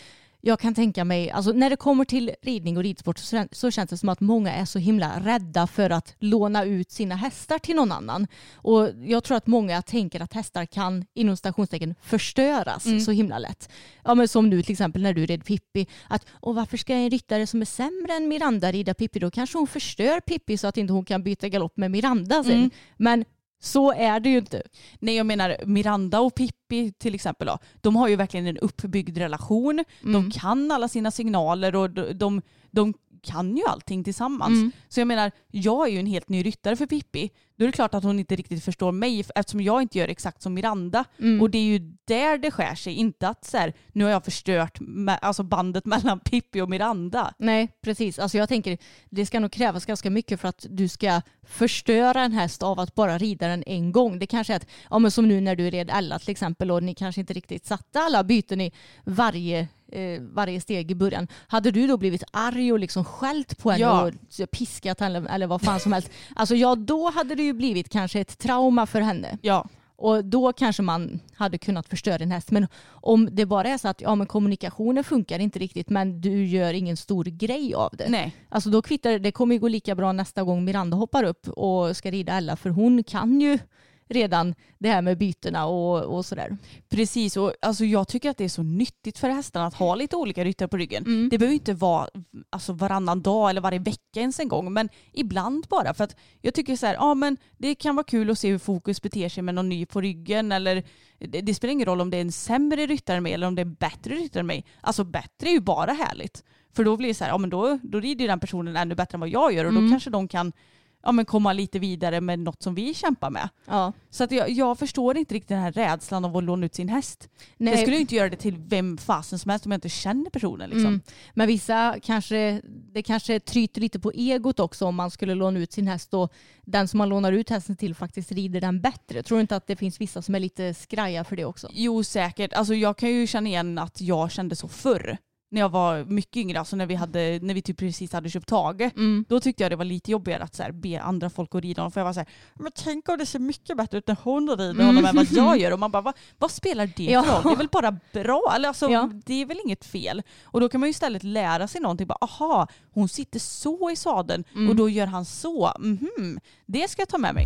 D: jag kan tänka mig, alltså när det kommer till ridning och ridsport så, kän- så känns det som att många är så himla rädda för att låna ut sina hästar till någon annan. Och jag tror att många tänker att hästar kan inom stationstecken förstöras
C: Mm.
D: så himla lätt. Ja men som nu till exempel när du red Pippi, att och varför ska en ryttare som är sämre än Miranda rida Pippi? Då kanske hon förstör Pippi så att inte hon kan byta galopp med Miranda sen.
C: Mm.
D: Men så är det ju inte.
C: Nej jag menar Miranda och Pippi till exempel då, de har ju verkligen en uppbyggd relation.
D: Mm.
C: De kan alla sina signaler och de, de, de kan ju allting tillsammans.
D: Mm.
C: Så jag menar, jag är ju en helt ny ryttare för Pippi. Då är det klart att hon inte riktigt förstår mig eftersom jag inte gör exakt som Miranda.
D: Mm.
C: Och det är ju där det skär sig. Inte att så här, nu har jag förstört alltså bandet mellan Pippi och Miranda.
D: Nej, precis. Alltså jag tänker det ska nog krävas ganska mycket för att du ska förstöra en häst av att bara rida den en gång. Det kanske är att, ja men som nu när du red Ella till exempel och ni kanske inte riktigt satte alla byten i varje, eh, varje steg i början. Hade du då blivit arg och liksom skällt på henne
C: Ja.
D: och piskat henne eller vad fan som helst. Alltså ja, då hade det ju blivit kanske ett trauma för henne.
C: Ja,
D: Och då kanske man hade kunnat förstöra en häst. Men om det bara är så att ja, men kommunikationen funkar inte riktigt men du gör ingen stor grej av det.
C: nej.
D: Alltså då kvittar det, det kommer ju gå lika bra nästa gång Miranda hoppar upp och ska rida Ella för hon kan ju redan det här med bytena och, och sådär.
C: Precis, och alltså jag tycker att det är så nyttigt för hästarna att ha lite olika ryttare på ryggen.
D: Mm.
C: Det behöver inte vara alltså, varannan dag eller varje vecka ens en gång, men ibland bara. För att jag tycker så här, ja men det kan vara kul att se hur Fokus beter sig med någon ny på ryggen eller det, det spelar ingen roll om det är en sämre ryttare mig eller om det är en bättre ryttare än mig. Alltså bättre är ju bara härligt. För då blir det så här, ja men då, då rider ju den personen ännu bättre än vad jag gör och då
D: Mm.
C: kanske de kan ja, men komma lite vidare med något som vi kämpar med.
D: Ja.
C: Så att jag, jag förstår inte riktigt den här rädslan av att låna ut sin häst.
D: Nej.
C: Jag skulle ju inte göra det till vem fasen som helst om jag inte känner personen. Liksom.
D: Mm. Men vissa kanske, det kanske tryter lite på egot också om man skulle låna ut sin häst och den som man lånar ut hästen till faktiskt rider den bättre. Tror du inte att det finns vissa som är lite skraja för det också?
C: Jo säkert. Alltså, jag kan ju känna igen att jag kände så förr. När jag var mycket yngre, alltså när vi, hade, när vi typ precis hade köpt Tage.
D: Mm.
C: Då tyckte jag det var lite jobbigare att så här, be andra folk att rida honom. För jag var så här, men tänk om det ser mycket bättre ut när hon rider honom än vad jag gör. Och man bara, vad, vad spelar det
D: Ja.
C: för roll? Det är väl bara bra? Eller alltså,
D: Ja.
C: Det är väl inget fel? Och då kan man ju istället lära sig någonting. Bara, aha, hon sitter så i sadeln
D: Mm.
C: och då gör han så. Mhm, det ska jag ta med mig.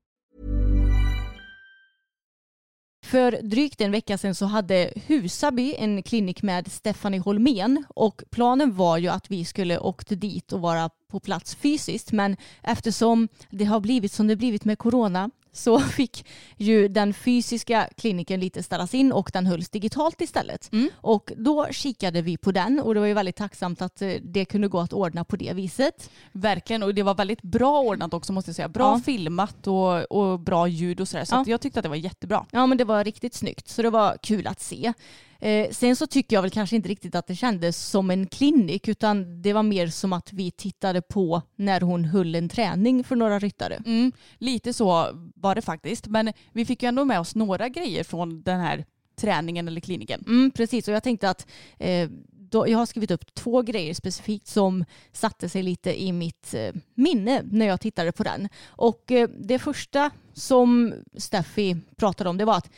D: För drygt en vecka sedan så hade Husaby en klinik med Stephanie Holmén och planen var ju att vi skulle åkt dit och vara på plats fysiskt. Men eftersom det har blivit som det blivit med corona så fick ju den fysiska kliniken lite ställas in och den hölls digitalt istället. Och då kikade vi på den och det var ju väldigt tacksamt att eh, det kunde gå att ordna på det viset.
C: Verkligen, och det var väldigt bra ordnat också måste jag säga. Bra
D: Ja.
C: filmat och, och bra ljud och sådär. Så
D: Ja.
C: jag tyckte att det var jättebra.
D: Ja men det var riktigt snyggt så det var kul att se. Eh, sen så tycker jag väl kanske inte riktigt att det kändes som en klinik utan det var mer som att vi tittade på när hon höll en träning för några ryttare.
C: Mm, lite så var det faktiskt. Men vi fick ju ändå med oss några grejer från den här träningen eller kliniken.
D: Mm, precis och jag tänkte att eh, då, jag har skrivit upp två grejer specifikt som satte sig lite i mitt eh, minne när jag tittade på den. Och eh, det första som Steffi pratade om det var att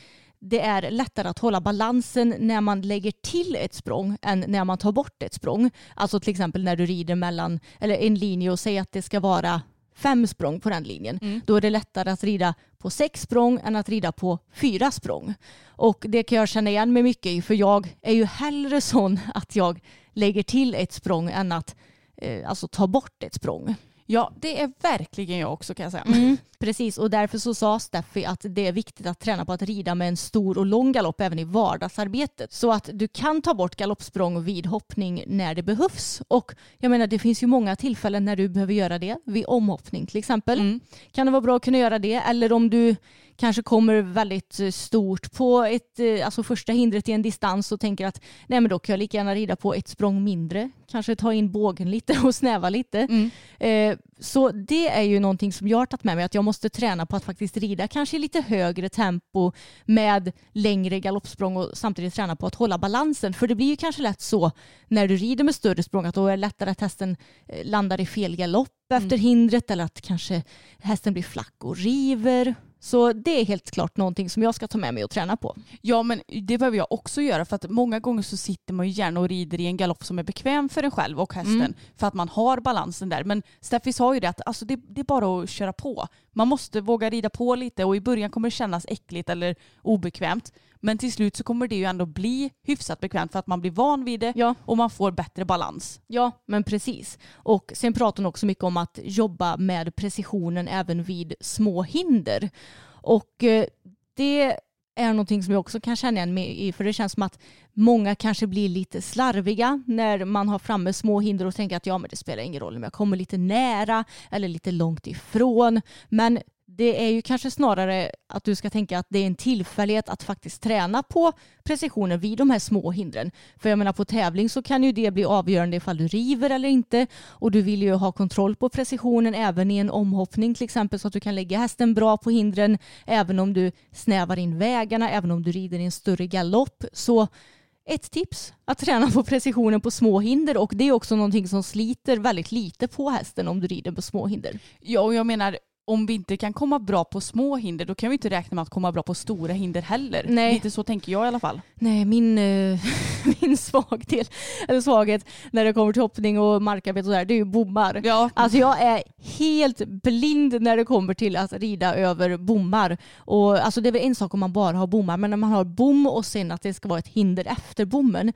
D: det är lättare att hålla balansen när man lägger till ett språng än när man tar bort ett språng. Alltså till exempel när du rider mellan eller en linje och säger att det ska vara fem språng på den linjen. Då är det lättare att rida på sex språng än att rida på fyra språng. Och det kan jag känna igen mig mycket i för jag är ju hellre sån att jag lägger till ett språng än att eh, alltså ta bort ett språng.
C: Ja, det är verkligen jag också kan jag säga.
D: Mm, precis, och därför så sa Steffi att det är viktigt att träna på att rida med en stor och lång galopp även i vardagsarbetet. Så att du kan ta bort galoppsprång vid hoppning när det behövs. Och jag menar det finns ju många tillfällen när du behöver göra det. Vid omhoppning till exempel. Kan det vara bra att kunna göra det. Eller om du kanske kommer väldigt eh, stort på ett, eh, alltså första hindret i en distans och tänker att nej men då kan jag lika gärna rida på ett språng mindre. Kanske ta in bågen lite och snäva lite. Eh, så det är ju någonting som jag har tagit med mig att jag måste träna på att faktiskt rida kanske i lite högre tempo med längre galoppsprång och samtidigt träna på att hålla balansen. För det blir ju kanske lätt så när du rider med större språng att då är det lättare att hästen landar i fel galopp efter hindret eller att kanske hästen blir flack och river. Så det är helt klart någonting som jag ska ta med mig och träna på.
C: Ja men det behöver jag också göra för att många gånger så sitter man ju gärna och rider i en galopp som är bekväm för en själv och hästen
D: Mm.
C: för att man har balansen där. Men Steffi sa ju det att alltså, det, det är bara att köra på. Man måste våga rida på lite och i början kommer det kännas äckligt eller obekvämt. Men till slut så kommer det ju ändå bli hyfsat bekvämt för att man blir van vid det
D: Ja.
C: och man får bättre balans.
D: Ja, men precis. Och sen pratar hon också mycket om att jobba med precisionen även vid små hinder. Och eh, det är någonting som jag också kan känna igen mig i för det känns som att många kanske blir lite slarviga när man har framme små hinder och tänker att ja men det spelar ingen roll om jag kommer lite nära eller lite långt ifrån. Men det är ju kanske snarare att du ska tänka att det är en tillfällighet att faktiskt träna på precisionen vid de här små hindren. För jag menar på tävling så kan ju det bli avgörande ifall du river eller inte och du vill ju ha kontroll på precisionen även i en omhoppning till exempel så att du kan lägga hästen bra på hindren även om du snävar in vägarna, även om du rider i en större galopp. Så ett tips att träna på precisionen på små hinder och det är också någonting som sliter väldigt lite på hästen om du rider på små hinder.
C: Ja, och jag menar om vi inte kan komma bra på små hinder då kan vi inte räkna med att komma bra på stora hinder heller.
D: Nej.
C: Lite så tänker jag i alla fall.
D: Nej, min, eh, min svagdel, eller svaghet när det kommer till hoppning och markarbete och sådär, det är ju bommar.
C: Ja.
D: Alltså jag är helt blind när det kommer till att rida över bommar. Och alltså det är väl en sak om man bara har bommar, men när man har bom och sen att det ska vara ett hinder efter bommen.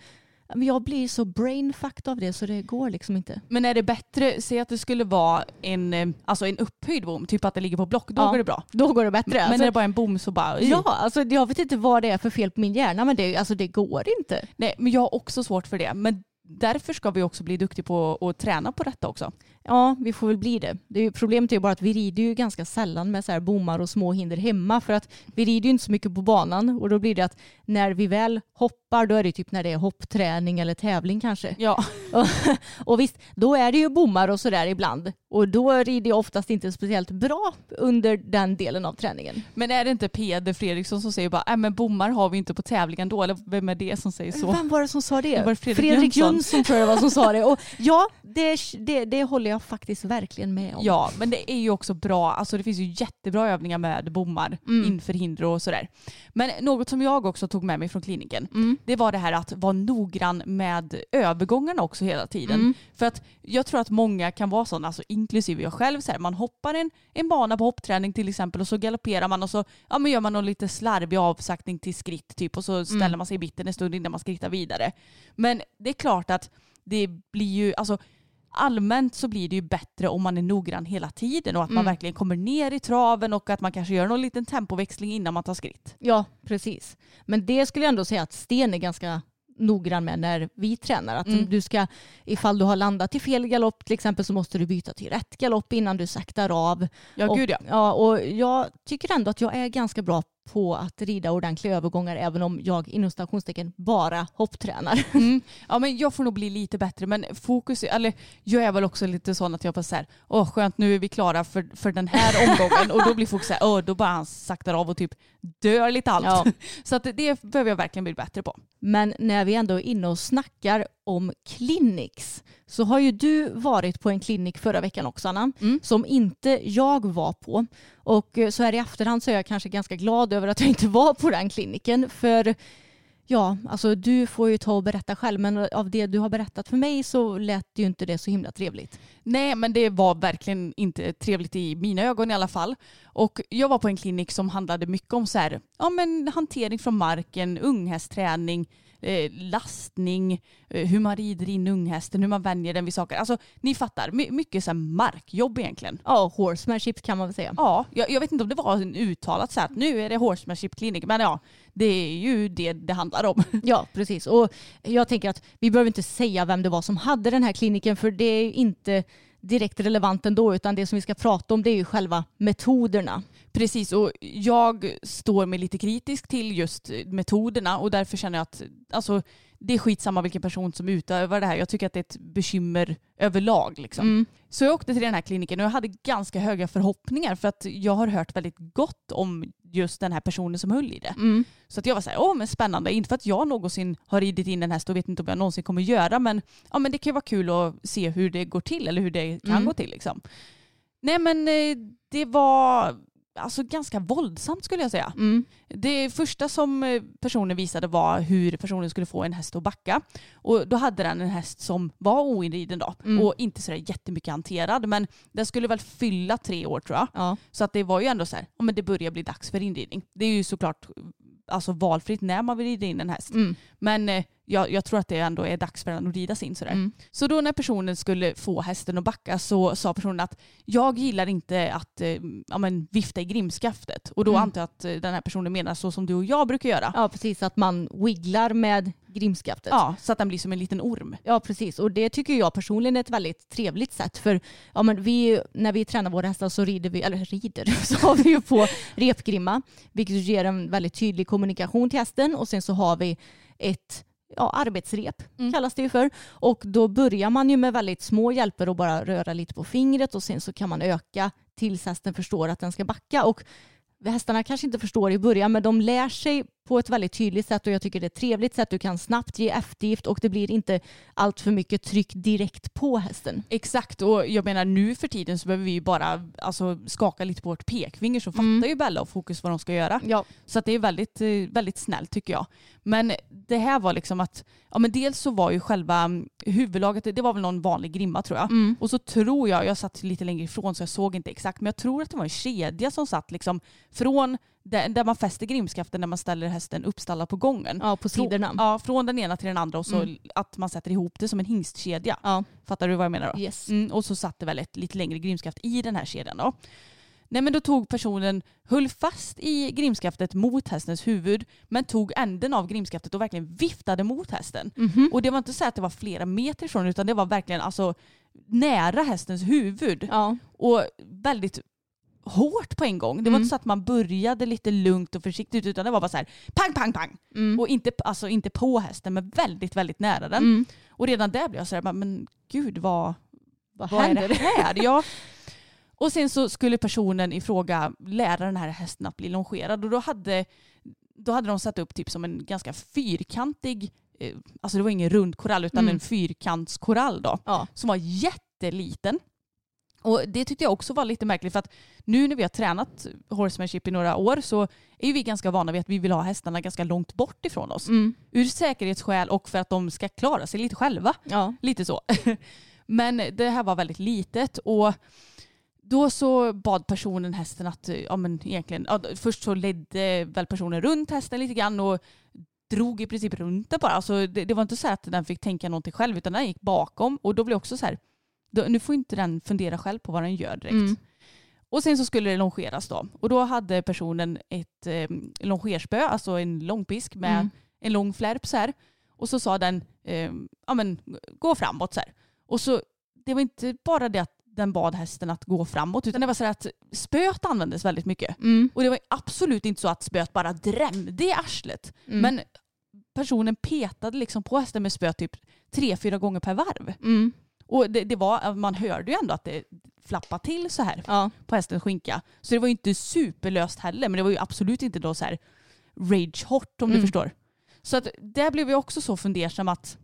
D: Jag blir så brainfucked av det så det går liksom inte.
C: Men är det bättre, säg att det skulle vara en, eh, alltså en upphöjd bom, typ att det ligger på block, då
D: Ja,
C: går det bra.
D: Då går det bättre.
C: Men
D: Alltså,
C: är det bara en bom så bara...
D: ja, alltså jag vet inte vad det är för fel på min hjärna men det, alltså, det går inte.
C: Nej, men jag har också svårt för det. Men därför ska vi också bli duktiga på att träna på detta också.
D: Ja, vi får väl bli det. det är ju, problemet är ju bara att vi rider ju ganska sällan med så här bommar och små hinder hemma för att vi rider ju inte så mycket på banan och då blir det att när vi väl hoppar då är det typ när det är hoppträning eller tävling kanske.
C: Ja.
D: Och, och visst, då är det ju bommar och sådär ibland och då rider jag oftast inte speciellt bra under den delen av träningen.
C: Men är det inte Peder Fredriksson som säger bara, nej men bommar har vi inte på tävlingen då? Eller vem är det som säger så?
D: Vem var det som sa det?
C: Det Fredrik Jönsson?
D: Jönsson tror jag det var som sa det. Och ja, det, det, det håller jag faktiskt verkligen med om.
C: Ja, men det är ju också bra. Alltså det finns ju jättebra övningar med bommar
D: Mm.
C: inför hinder och sådär. Men något som jag också tog med mig från kliniken,
D: Mm.
C: Det var det här att vara noggrann med övergångarna också hela tiden.
D: Mm.
C: För att jag tror att många kan vara sådana, alltså inklusive jag själv, så här, man hoppar en, en bana på hoppträning till exempel och så galopperar man och så ja, men gör man någon lite slarvig avsaktning till skritt typ och så ställer
D: Mm.
C: man sig i mitten en stund innan man skrittar vidare. Men det är klart att det blir ju, alltså allmänt så blir det ju bättre om man är noggrann hela tiden och att man
D: Mm.
C: verkligen kommer ner i traven och att man kanske gör någon liten tempoväxling innan man tar skritt.
D: Ja, precis. Men det skulle jag ändå säga att Sten är ganska noggrann med när vi tränar. Att
C: Mm.
D: du ska, ifall du har landat i fel galopp till exempel så måste du byta till rätt galopp innan du saktar av.
C: Ja,
D: och,
C: gud ja.
D: ja. Och jag tycker ändå att jag är ganska bra på att rida ordentliga övergångar även om jag inom stationstecken bara hopptränar.
C: Mm. Ja men jag får nog bli lite bättre men fokus, eller jag är väl också lite sån att jag bara såhär, åh skönt nu är vi klara för, för den här omgången och då blir fokus såhär, åh då bara han saktar av och typ dör lite allt.
D: Ja.
C: Så att det behöver jag verkligen bli bättre på.
D: Men när vi ändå är inne och snackar om clinics så har ju du varit på en klinik förra veckan också Anna,
C: Mm.
D: som inte jag var på. Och eh, så här i efterhand så är jag kanske ganska glad över att jag inte var på den kliniken. För ja, alltså du får ju ta och berätta själv men av det du har berättat för mig så lät ju inte det så himla trevligt.
C: Nej, men det var verkligen inte trevligt i mina ögon i alla fall. Och jag var på en klinik som handlade mycket om så här, ja, men hantering från marken, unghästträning, eh, lastning, eh, hur man rider in unghästen, hur man vänjer den vid saker. Alltså ni fattar, my- mycket så här markjobb egentligen.
D: Ja, horsemanship kan man väl säga.
C: Ja, jag, jag vet inte om det var en uttalat så här att nu är det horsemanship klinik, men ja, det är ju det det handlar om.
D: Ja, precis. Och jag tänker att vi behöver inte säga vem det var som hade den här kliniken för det är inte direkt relevant ändå utan det som vi ska prata om det är ju själva metoderna.
C: Precis, och jag står mig lite kritisk till just metoderna och därför känner jag att alltså, det är skitsamma vilken person som utövar det här. Jag tycker att det är ett bekymmer överlag. Liksom.
D: Mm.
C: Så jag åkte till den här kliniken och jag hade ganska höga förhoppningar för att jag har hört väldigt gott om just den här personen som höll i det.
D: Mm.
C: Så att jag var så här, åh men spännande. Inte för att jag någonsin har ridit in en häst och vet inte om jag någonsin kommer göra men, ja, men det kan ju vara kul att se hur det går till eller hur det kan
D: Mm.
C: gå till. Liksom. Nej men eh, det var alltså ganska våldsamt skulle jag säga.
D: Mm.
C: Det första som eh, personen visade var hur personen skulle få en häst att backa. Och då hade den en häst som var oinriden då
D: Mm.
C: och inte sådär jättemycket hanterad men den skulle väl fylla tre år tror jag.
D: Ja.
C: Så att det var ju ändå så här, ja, men det börjar bli dags för inridning. Det är ju såklart alltså valfritt när man vill rida in en häst.
D: Mm.
C: Men eh, jag, jag tror att det ändå är dags för den att ridas in sådär.
D: Mm.
C: Så då när personen skulle få hästen att backa så sa personen att jag gillar inte att eh, ja, men, vifta i grimskaftet. Och då
D: Mm.
C: antar jag att eh, den här personen menar så som du och jag brukar göra.
D: Ja precis, att man wigglar med grimskaftet.
C: Ja, så att den blir som en liten orm.
D: Ja precis och det tycker jag personligen är ett väldigt trevligt sätt för ja, men vi, när vi tränar våra hästar så rider vi, eller rider, så har vi ju på repgrimma vilket ger en väldigt tydlig kommunikation till hästen och sen så har vi ett ja, arbetsrep
C: Mm.
D: kallas det ju för och då börjar man ju med väldigt små hjälper och bara röra lite på fingret och sen så kan man öka tills hästen förstår att den ska backa och hästarna kanske inte förstår i början men de lär sig på ett väldigt tydligt sätt och jag tycker det är ett trevligt sätt. Du kan snabbt ge eftergift och det blir inte allt för mycket tryck direkt på hästen.
C: Exakt och jag menar nu för tiden så behöver vi ju bara alltså, skaka lite på vårt pekfinger så
D: Mm.
C: fattar ju Bella och Fokus vad de ska göra.
D: Ja.
C: Så att det är väldigt, eh, väldigt snällt tycker jag. Men det här var liksom att, ja men dels så var ju själva mm, huvudlaget, det var väl någon vanlig grimma tror jag.
D: Mm.
C: Och så tror jag, jag satt lite längre ifrån så jag såg inte exakt, men jag tror att det var en kedja som satt liksom från där, där man fäster grimskaften när man ställer hästen uppstallad på gången.
D: Ja, på sidorna.
C: Från, ja, från den ena till den andra och så
D: Mm.
C: att man sätter ihop det som en hingstkedja.
D: Ja.
C: Fattar du vad jag menar då?
D: Yes.
C: Mm, och så satt det väl ett lite längre grimskaft i den här kedjan då. Nej men då tog personen, höll fast i grimskaftet mot hästens huvud men tog änden av grimskaftet och verkligen viftade mot hästen.
D: Mhm.
C: Och det var inte så att det var flera meter ifrån utan det var verkligen alltså nära hästens huvud.
D: Ja.
C: Och väldigt hårt på en gång. Det var
D: Mm.
C: inte så att man började lite lugnt och försiktigt utan det var bara så här pang, pang, pang.
D: Mm.
C: Och inte, alltså, inte på hästen men väldigt, väldigt nära den.
D: Mm.
C: Och redan där blev jag så här, men gud vad,
D: Vad,
C: vad är
D: händer?
C: det här? Ja. Och sen så skulle personen i fråga lära den här hästen att bli longerad och då hade, då hade de satt upp typ som en ganska fyrkantig, eh, alltså det var ingen rund korall utan
D: Mm.
C: en fyrkantskorall då,
D: Ja.
C: som var jätteliten. Och det tyckte jag också var lite märkligt för att nu när vi har tränat horsemanship i några år så är ju vi ganska vana vid att vi vill ha hästarna ganska långt bort ifrån oss.
D: Mm.
C: Ur säkerhetsskäl och för att de ska klara sig lite själva.
D: Ja.
C: Lite så. Men det här var väldigt litet och då så bad personen hästen att, ja men egentligen, ja, först så ledde väl personen runt hästen lite grann och drog i princip runt den bara. Alltså det, det var inte så att den fick tänka någonting själv utan den gick bakom och då blev också så här, nu får inte den fundera själv på vad den gör direkt.
D: Mm.
C: Och sen så skulle det longeras då. Och då hade personen ett eh, longerspö, alltså en långpisk med
D: Mm.
C: en lång flärp så här. Och så sa den, eh, ja men gå framåt så här. Och så, det var inte bara det att den bad hästen att gå framåt utan det var så att spöet användes väldigt mycket.
D: Mm.
C: Och det var absolut inte så att spöet bara drämde i arslet.
D: Mm.
C: Men personen petade liksom på hästen med spöet typ tre, fyra gånger per varv.
D: Mm.
C: Och det, det var, man hörde ju ändå att det flappade till så här
D: Ja.
C: på hästens skinka. Så det var ju inte superlöst heller men det var ju absolut inte då så här rage hot om du
D: Mm.
C: förstår. Så att där blev jag också så fundersam att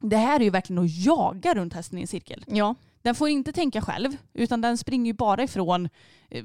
C: det här är ju verkligen att jaga runt hästen i en cirkel.
D: Ja.
C: Den får inte tänka själv utan den springer ju bara ifrån eh,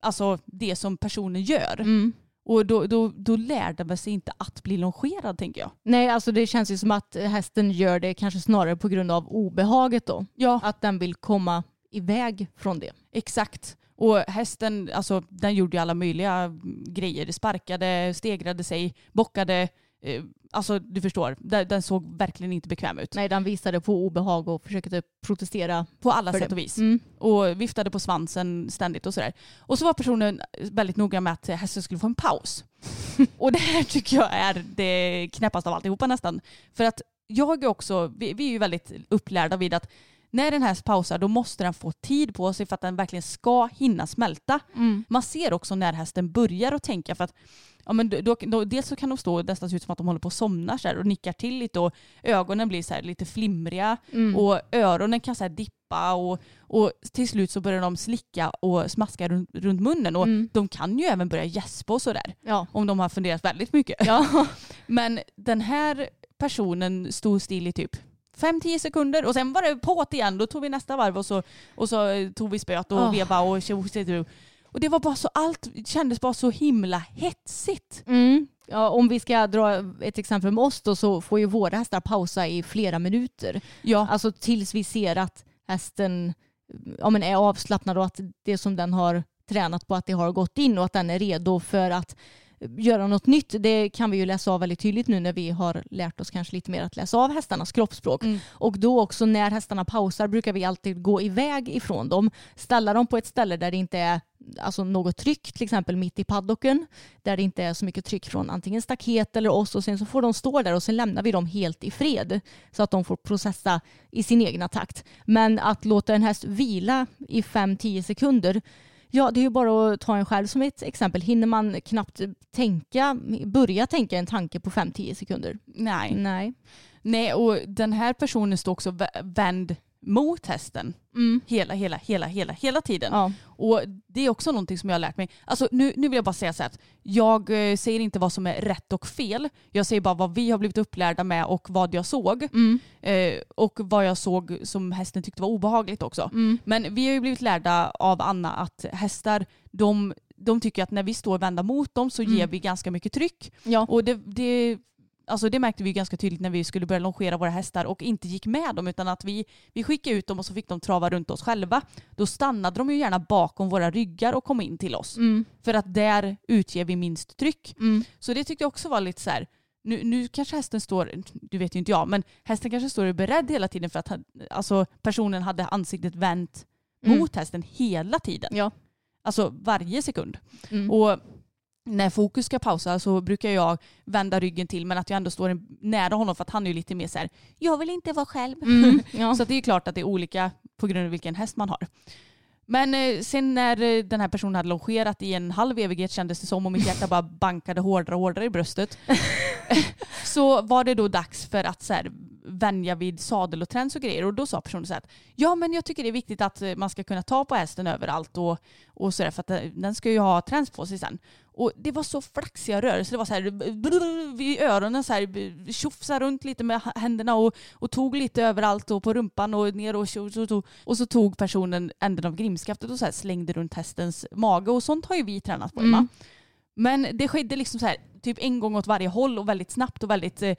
C: alltså det som personen gör.
D: Mm.
C: Och då, då, då lär den väl sig inte att bli longerad tänker jag.
D: Nej, alltså det känns ju som att hästen gör det kanske snarare på grund av obehaget då.
C: Ja,
D: Att den vill komma iväg från det.
C: exakt. Och hästen, alltså den gjorde ju alla möjliga grejer. Sparkade, stegrade sig, bockade. Eh, alltså du förstår, den, såg verkligen inte bekväm ut.
D: Nej, den visade på obehag och försökte protestera.
C: På alla sätt
D: det.
C: och vis.
D: Mm.
C: Och viftade på svansen ständigt och sådär. Och så var personen väldigt noga med att hästen skulle få en paus. och det här tycker jag är det knäppaste av alltihopa nästan. För att jag är också, vi, vi är ju väldigt upplärda vid att när den här pausar då måste den få tid på sig för att den verkligen ska hinna smälta.
D: Mm.
C: Man ser också när hästen börjar att tänka för att ja, men då, då, dels så kan de stå nästan se ut som att de håller på att somna så här, och nickar till lite och ögonen blir så här lite flimriga
D: Mm.
C: och öronen kan så här dippa och, och till slut så börjar de slicka och smaska runt, runt munnen och
D: Mm.
C: de kan ju även börja gäspa och sådär
D: Ja.
C: om de har funderat väldigt mycket.
D: Ja.
C: Men den här personen stod still i typ 5-10 sekunder och sen var det på igen. Då tog vi nästa varv och så, och så eh, tog vi spöet och
D: Åh.
C: veva och tjo- och det var bara så, allt kändes bara så himla hetsigt.
D: Mm. Ja, om vi ska dra ett exempel med oss då så får ju våra hästar pausa i flera minuter.
C: Ja,
D: Alltså tills vi ser att hästen ja, men är avslappnad och att det som den har tränat på att det har gått in och att den är redo för att göra något nytt. Det kan vi ju läsa av väldigt tydligt nu när vi har lärt oss kanske lite mer att läsa av hästarnas kroppsspråk.
C: Mm.
D: Och då också när hästarna pausar brukar vi alltid gå iväg ifrån dem. Ställa dem på ett ställe där det inte är alltså något tryck, till exempel mitt i paddocken, där det inte är så mycket tryck från antingen staket eller oss och sen så får de stå där och sen lämnar vi dem helt i fred så att de får processa i sin egna takt. Men att låta en häst vila i 5-10 sekunder Ja, det är ju bara att ta en själv som ett exempel. Hinner man knappt tänka, börja tänka en tanke på 5-10 sekunder?
C: Nej.
D: Nej.
C: Nej, och den här personen står också vä- vänd mot hästen.
D: Mm.
C: Hela, hela, hela, hela, hela tiden.
D: Ja.
C: Och det är också någonting som jag har lärt mig. Alltså nu, nu vill jag bara säga så här att jag eh, säger inte vad som är rätt och fel. Jag säger bara vad vi har blivit upplärda med och vad jag såg.
D: Mm.
C: Eh, och vad jag såg som hästen tyckte var obehagligt också.
D: Mm.
C: Men vi har ju blivit lärda av Anna att hästar, de, de tycker att när vi står vända mot dem så
D: Mm.
C: ger vi ganska mycket tryck.
D: Ja.
C: Och det, det, alltså det märkte vi ju ganska tydligt när vi skulle börja longera våra hästar och inte gick med dem utan att vi, vi skickade ut dem och så fick de trava runt oss själva. Då stannade de ju gärna bakom våra ryggar och kom in till oss.
D: Mm.
C: För att där utger vi minst tryck.
D: Mm.
C: Så det tyckte jag också var lite så här. Nu, nu kanske hästen står, du vet ju inte jag, men hästen kanske står beredd hela tiden för att alltså, personen hade ansiktet vänt
D: Mm.
C: mot hästen hela tiden.
D: Ja.
C: Alltså varje sekund.
D: Mm.
C: Och när fokus ska pausa så brukar jag vända ryggen till men att jag ändå står nära honom för att han är lite mer så här, jag vill inte vara själv.
D: Mm. Ja.
C: Så det är klart att det är olika på grund av vilken häst man har. Men eh, sen när eh, den här personen hade longerat i en halv evighet kändes det som och mitt hjärta bara bankade hårdare och hårdare i bröstet. så var det då dags för att så här, vänja vid sadel och träns och grejer. Och då sa personen så här att ja men jag tycker det är viktigt att eh, man ska kunna ta på hästen överallt och, och så där, för att eh, den ska ju ha träns på sig sen. Och det var så flaxiga rörelser. Det var så här vid öronen så här tjofsa runt lite med händerna och, och tog lite överallt och på rumpan och ner och tjo, tjo, tjo. Och så tog personen änden av grimskaftet och så här slängde runt hästens mage och sånt har ju vi tränat på Emma.
D: Mm.
C: Men det skedde liksom så här, typ en gång åt varje håll och väldigt snabbt och väldigt eh,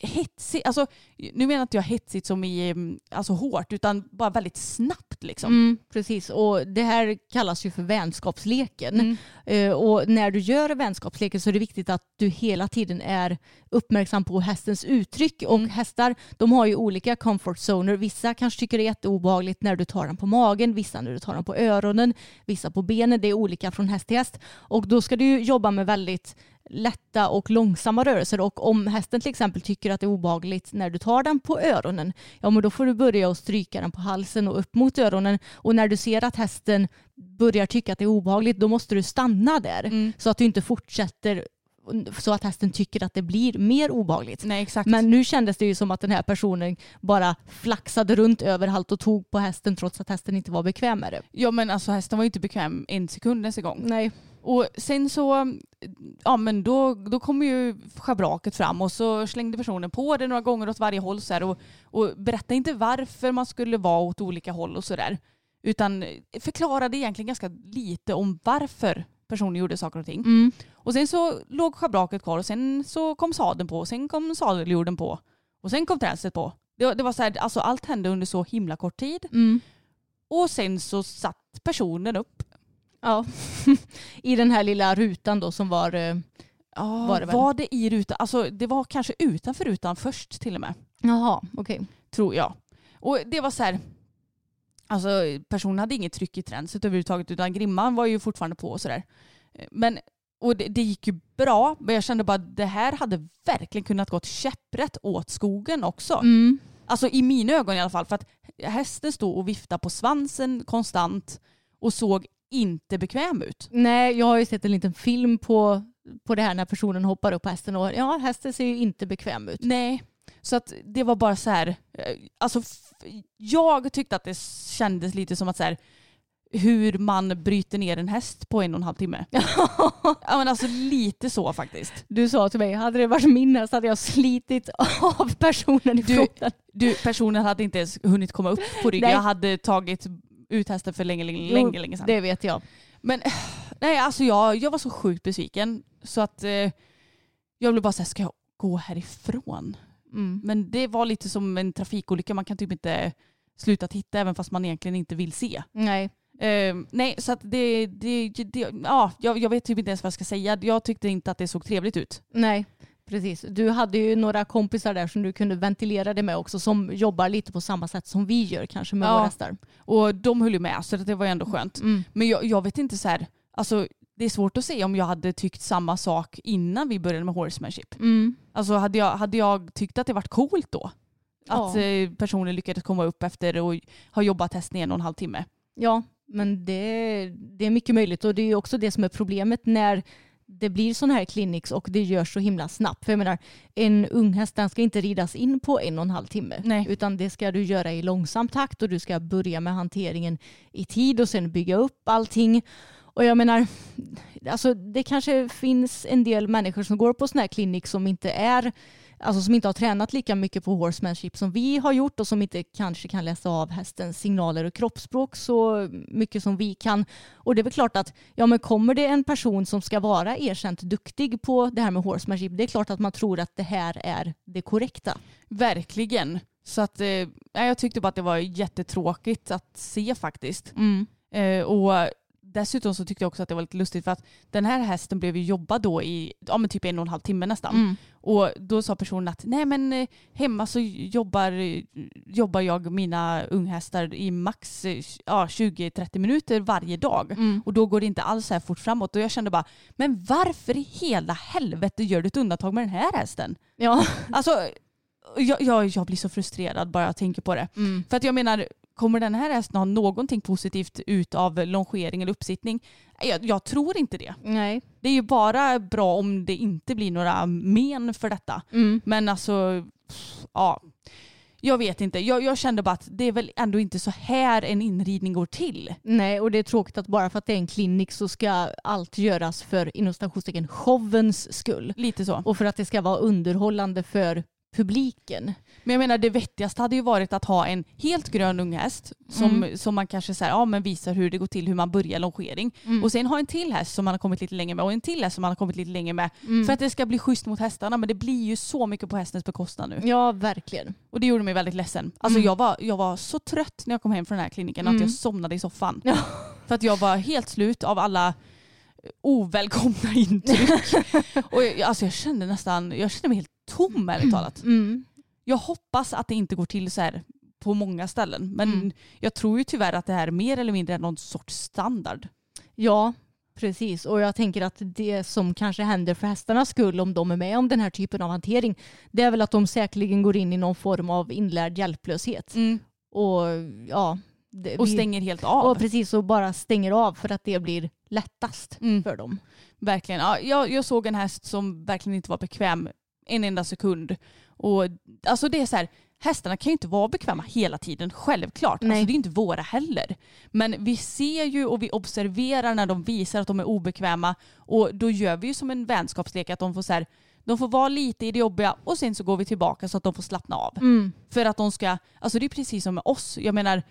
C: hetsigt. Alltså, nu menar inte jag hetsigt som i eh, alltså hårt utan bara väldigt snabbt liksom.
D: Mm, precis, och det här kallas ju för vänskapsleken.
C: Mm.
D: Eh, och när du gör vänskapsleken så är det viktigt att du hela tiden är uppmärksam på hästens uttryck. Och
C: Mm.
D: hästar de har ju olika comfort zoner. Vissa kanske tycker det är jätteobehagligt när du tar den på magen, vissa när du tar den på öronen, vissa på benen. Det är olika från häst till häst. Och då ska du jobba med väldigt lätta och långsamma rörelser och om hästen till exempel tycker att det är obehagligt när du tar den på öronen, ja men då får du börja och stryka den på halsen och upp mot öronen och när du ser att hästen börjar tycka att det är obehagligt då måste du stanna där
C: Mm.
D: så att du inte fortsätter så att hästen tycker att det blir mer obehagligt.
C: Nej exakt.
D: Men nu kändes det ju som att den här personen bara flaxade runt överallt och tog på hästen trots att hästen inte var bekväm med det.
C: Ja men alltså hästen var ju inte bekväm en sekund nästa gång.
D: Nej.
C: Och sen så, ja men då, då kom ju schabraket fram och så slängde personen på det några gånger åt varje håll så här, och, och berättade inte varför man skulle vara åt olika håll och sådär. Utan förklarade egentligen ganska lite om varför personen gjorde saker och ting.
D: Mm.
C: Och sen så låg schabraket kvar och sen så kom sadeln på och sen kom sadeljorden på. Och sen kom tränset på. Det, det var så här, alltså allt hände under så himla kort tid.
D: Mm.
C: Och sen så satt personen upp.
D: Ja. I den här lilla rutan då som var eh,
C: Ja,
D: Var det väl?
C: var det i rutan? Alltså det var kanske utanför rutan först till och med.
D: Jaha, okej.
C: Tror jag. Och det var så här. Alltså personen hade inget tryck i tränset överhuvudtaget utan grimman var ju fortfarande på och sådär. Men och det, det gick ju bra men jag kände bara att det här hade verkligen kunnat gått käpprätt åt skogen också.
D: Mm.
C: Alltså i mina ögon i alla fall för att hästen stod och viftade på svansen konstant och såg inte bekväm ut.
D: Nej, jag har ju sett en liten film på, på det här när personen hoppar upp på hästen och ja, hästen ser ju inte bekväm ut.
C: Nej, så att det var bara så här. eh, Alltså jag tyckte att det kändes lite som att så här hur man bryter ner en häst på en och en halv timme. ja men alltså lite så faktiskt.
D: Du sa till mig, hade det varit min häst hade jag slitit av personen ifrån den.
C: Du, personen hade inte ens hunnit komma upp på ryggen. Jag hade tagit ut hästen för länge, länge,
D: Jo,
C: länge, länge sedan.
D: Det vet jag.
C: Men nej, alltså jag, jag var så sjukt besviken så att eh, jag blev bara såhär, ska jag gå härifrån?
D: Mm.
C: Men det var lite som en trafikolycka, man kan typ inte sluta titta även fast man egentligen inte vill se.
D: Nej.
C: Eh, nej, så att det, det, det ja, jag, jag vet typ inte ens vad jag ska säga. Jag tyckte inte att det såg trevligt ut.
D: Nej, precis. Du hade ju några kompisar där som du kunde ventilera det med också som jobbar lite på samma sätt som vi gör kanske med
C: Ja.
D: våra hästar.
C: Och de höll ju med så det var ju ändå skönt.
D: Mm.
C: Men jag, jag vet inte så här, alltså det är svårt att säga om jag hade tyckt samma sak innan vi började med horsemanship.
D: Mm.
C: Alltså hade jag, hade jag tyckt att det varit coolt då? Att
D: Ja.
C: eh, personen lyckades komma upp efter och ha jobbat hästen i en och en halv timme.
D: Ja, men det, det är mycket möjligt och det är också det som är problemet när det blir sådana här clinics och det görs så himla snabbt. För jag menar, en ung häst den ska inte ridas in på en och en halv timme.
C: Nej.
D: Utan det ska du göra i långsam takt och du ska börja med hanteringen i tid och sen bygga upp allting. Och jag menar, alltså det kanske finns en del människor som går på sådana här clinics som inte är Alltså som inte har tränat lika mycket på horsemanship som vi har gjort och som inte kanske kan läsa av hästens signaler och kroppsspråk så mycket som vi kan. Och det är väl klart att ja, men kommer det en person som ska vara erkänt duktig på det här med horsemanship, det är klart att man tror att det här är det korrekta.
C: Verkligen. Så att, eh, jag tyckte bara att det var jättetråkigt att se faktiskt. Eh, och dessutom så tyckte jag också att det var lite lustigt för att den här hästen blev ju jobbad då i ja, men typ en och en halv timme nästan.
D: Mm.
C: Och då sa personen att nej men eh, hemma så jobbar, jobbar jag mina unghästar i max eh, ja, 20-30 minuter varje dag.
D: Mm.
C: Och då går det inte alls så här fort framåt. Och jag kände bara, men varför i hela helvete gör du ett undantag med den här hästen?
D: Ja.
C: Alltså, jag, jag, jag blir så frustrerad bara jag tänker på det.
D: Mm.
C: För att jag menar, kommer den här hästen ha någonting positivt ut av longering eller uppsittning? Jag, jag tror inte det.
D: Nej.
C: Det är ju bara bra om det inte blir några men för detta.
D: Mm.
C: Men alltså, ja. Jag vet inte. Jag, jag kände bara att det är väl ändå inte så här en inridning går till.
D: Nej, och det är tråkigt att bara för att det är en klinik så ska allt göras för inom citationstecken showens skull.
C: Lite så.
D: Och för att det ska vara underhållande för publiken.
C: Men jag menar det vettigaste hade ju varit att ha en helt grön unghäst som,
D: Mm.
C: som man kanske så här, ja, men visar hur det går till, hur man börjar longering.
D: Mm.
C: Och sen ha en till häst som man har kommit lite längre med och en till häst som man har kommit lite längre med.
D: Mm.
C: För att det ska bli schysst mot hästarna men det blir ju så mycket på hästens bekostnad nu.
D: Ja, verkligen.
C: Och det gjorde mig väldigt ledsen. Alltså
D: Mm.
C: jag, var, jag var så trött när jag kom hem från den här kliniken att
D: Mm.
C: jag somnade i soffan.
D: Ja.
C: För att jag var helt slut av alla ovälkomna intryck. och jag, alltså jag kände nästan, jag kände mig helt tom ärligt talat.
D: Mm.
C: Jag hoppas att det inte går till så här på många ställen. Men
D: Mm.
C: jag tror ju tyvärr att det här mer eller mindre är någon sorts standard.
D: Ja, precis. Och jag tänker att det som kanske händer för hästarnas skull om de är med om den här typen av hantering, det är väl att de säkerligen går in i någon form av inlärd hjälplöshet. Och ja, det,
C: Och stänger helt av.
D: Och precis, och bara stänger av för att det blir lättast
C: Mm.
D: för dem.
C: Verkligen. Ja, jag, jag såg en häst som verkligen inte var bekväm en enda sekund. Och alltså det är så här, hästarna kan ju inte vara bekväma hela tiden, självklart.
D: Nej.
C: Alltså det är inte våra heller. Men vi ser ju och vi observerar när de visar att de är obekväma och då gör vi ju som en vänskapslek att de får så här, de får vara lite i det jobbiga och sen så går vi tillbaka så att de får slappna av.
D: Mm.
C: För att de ska, alltså det är precis som med oss. Jag menar,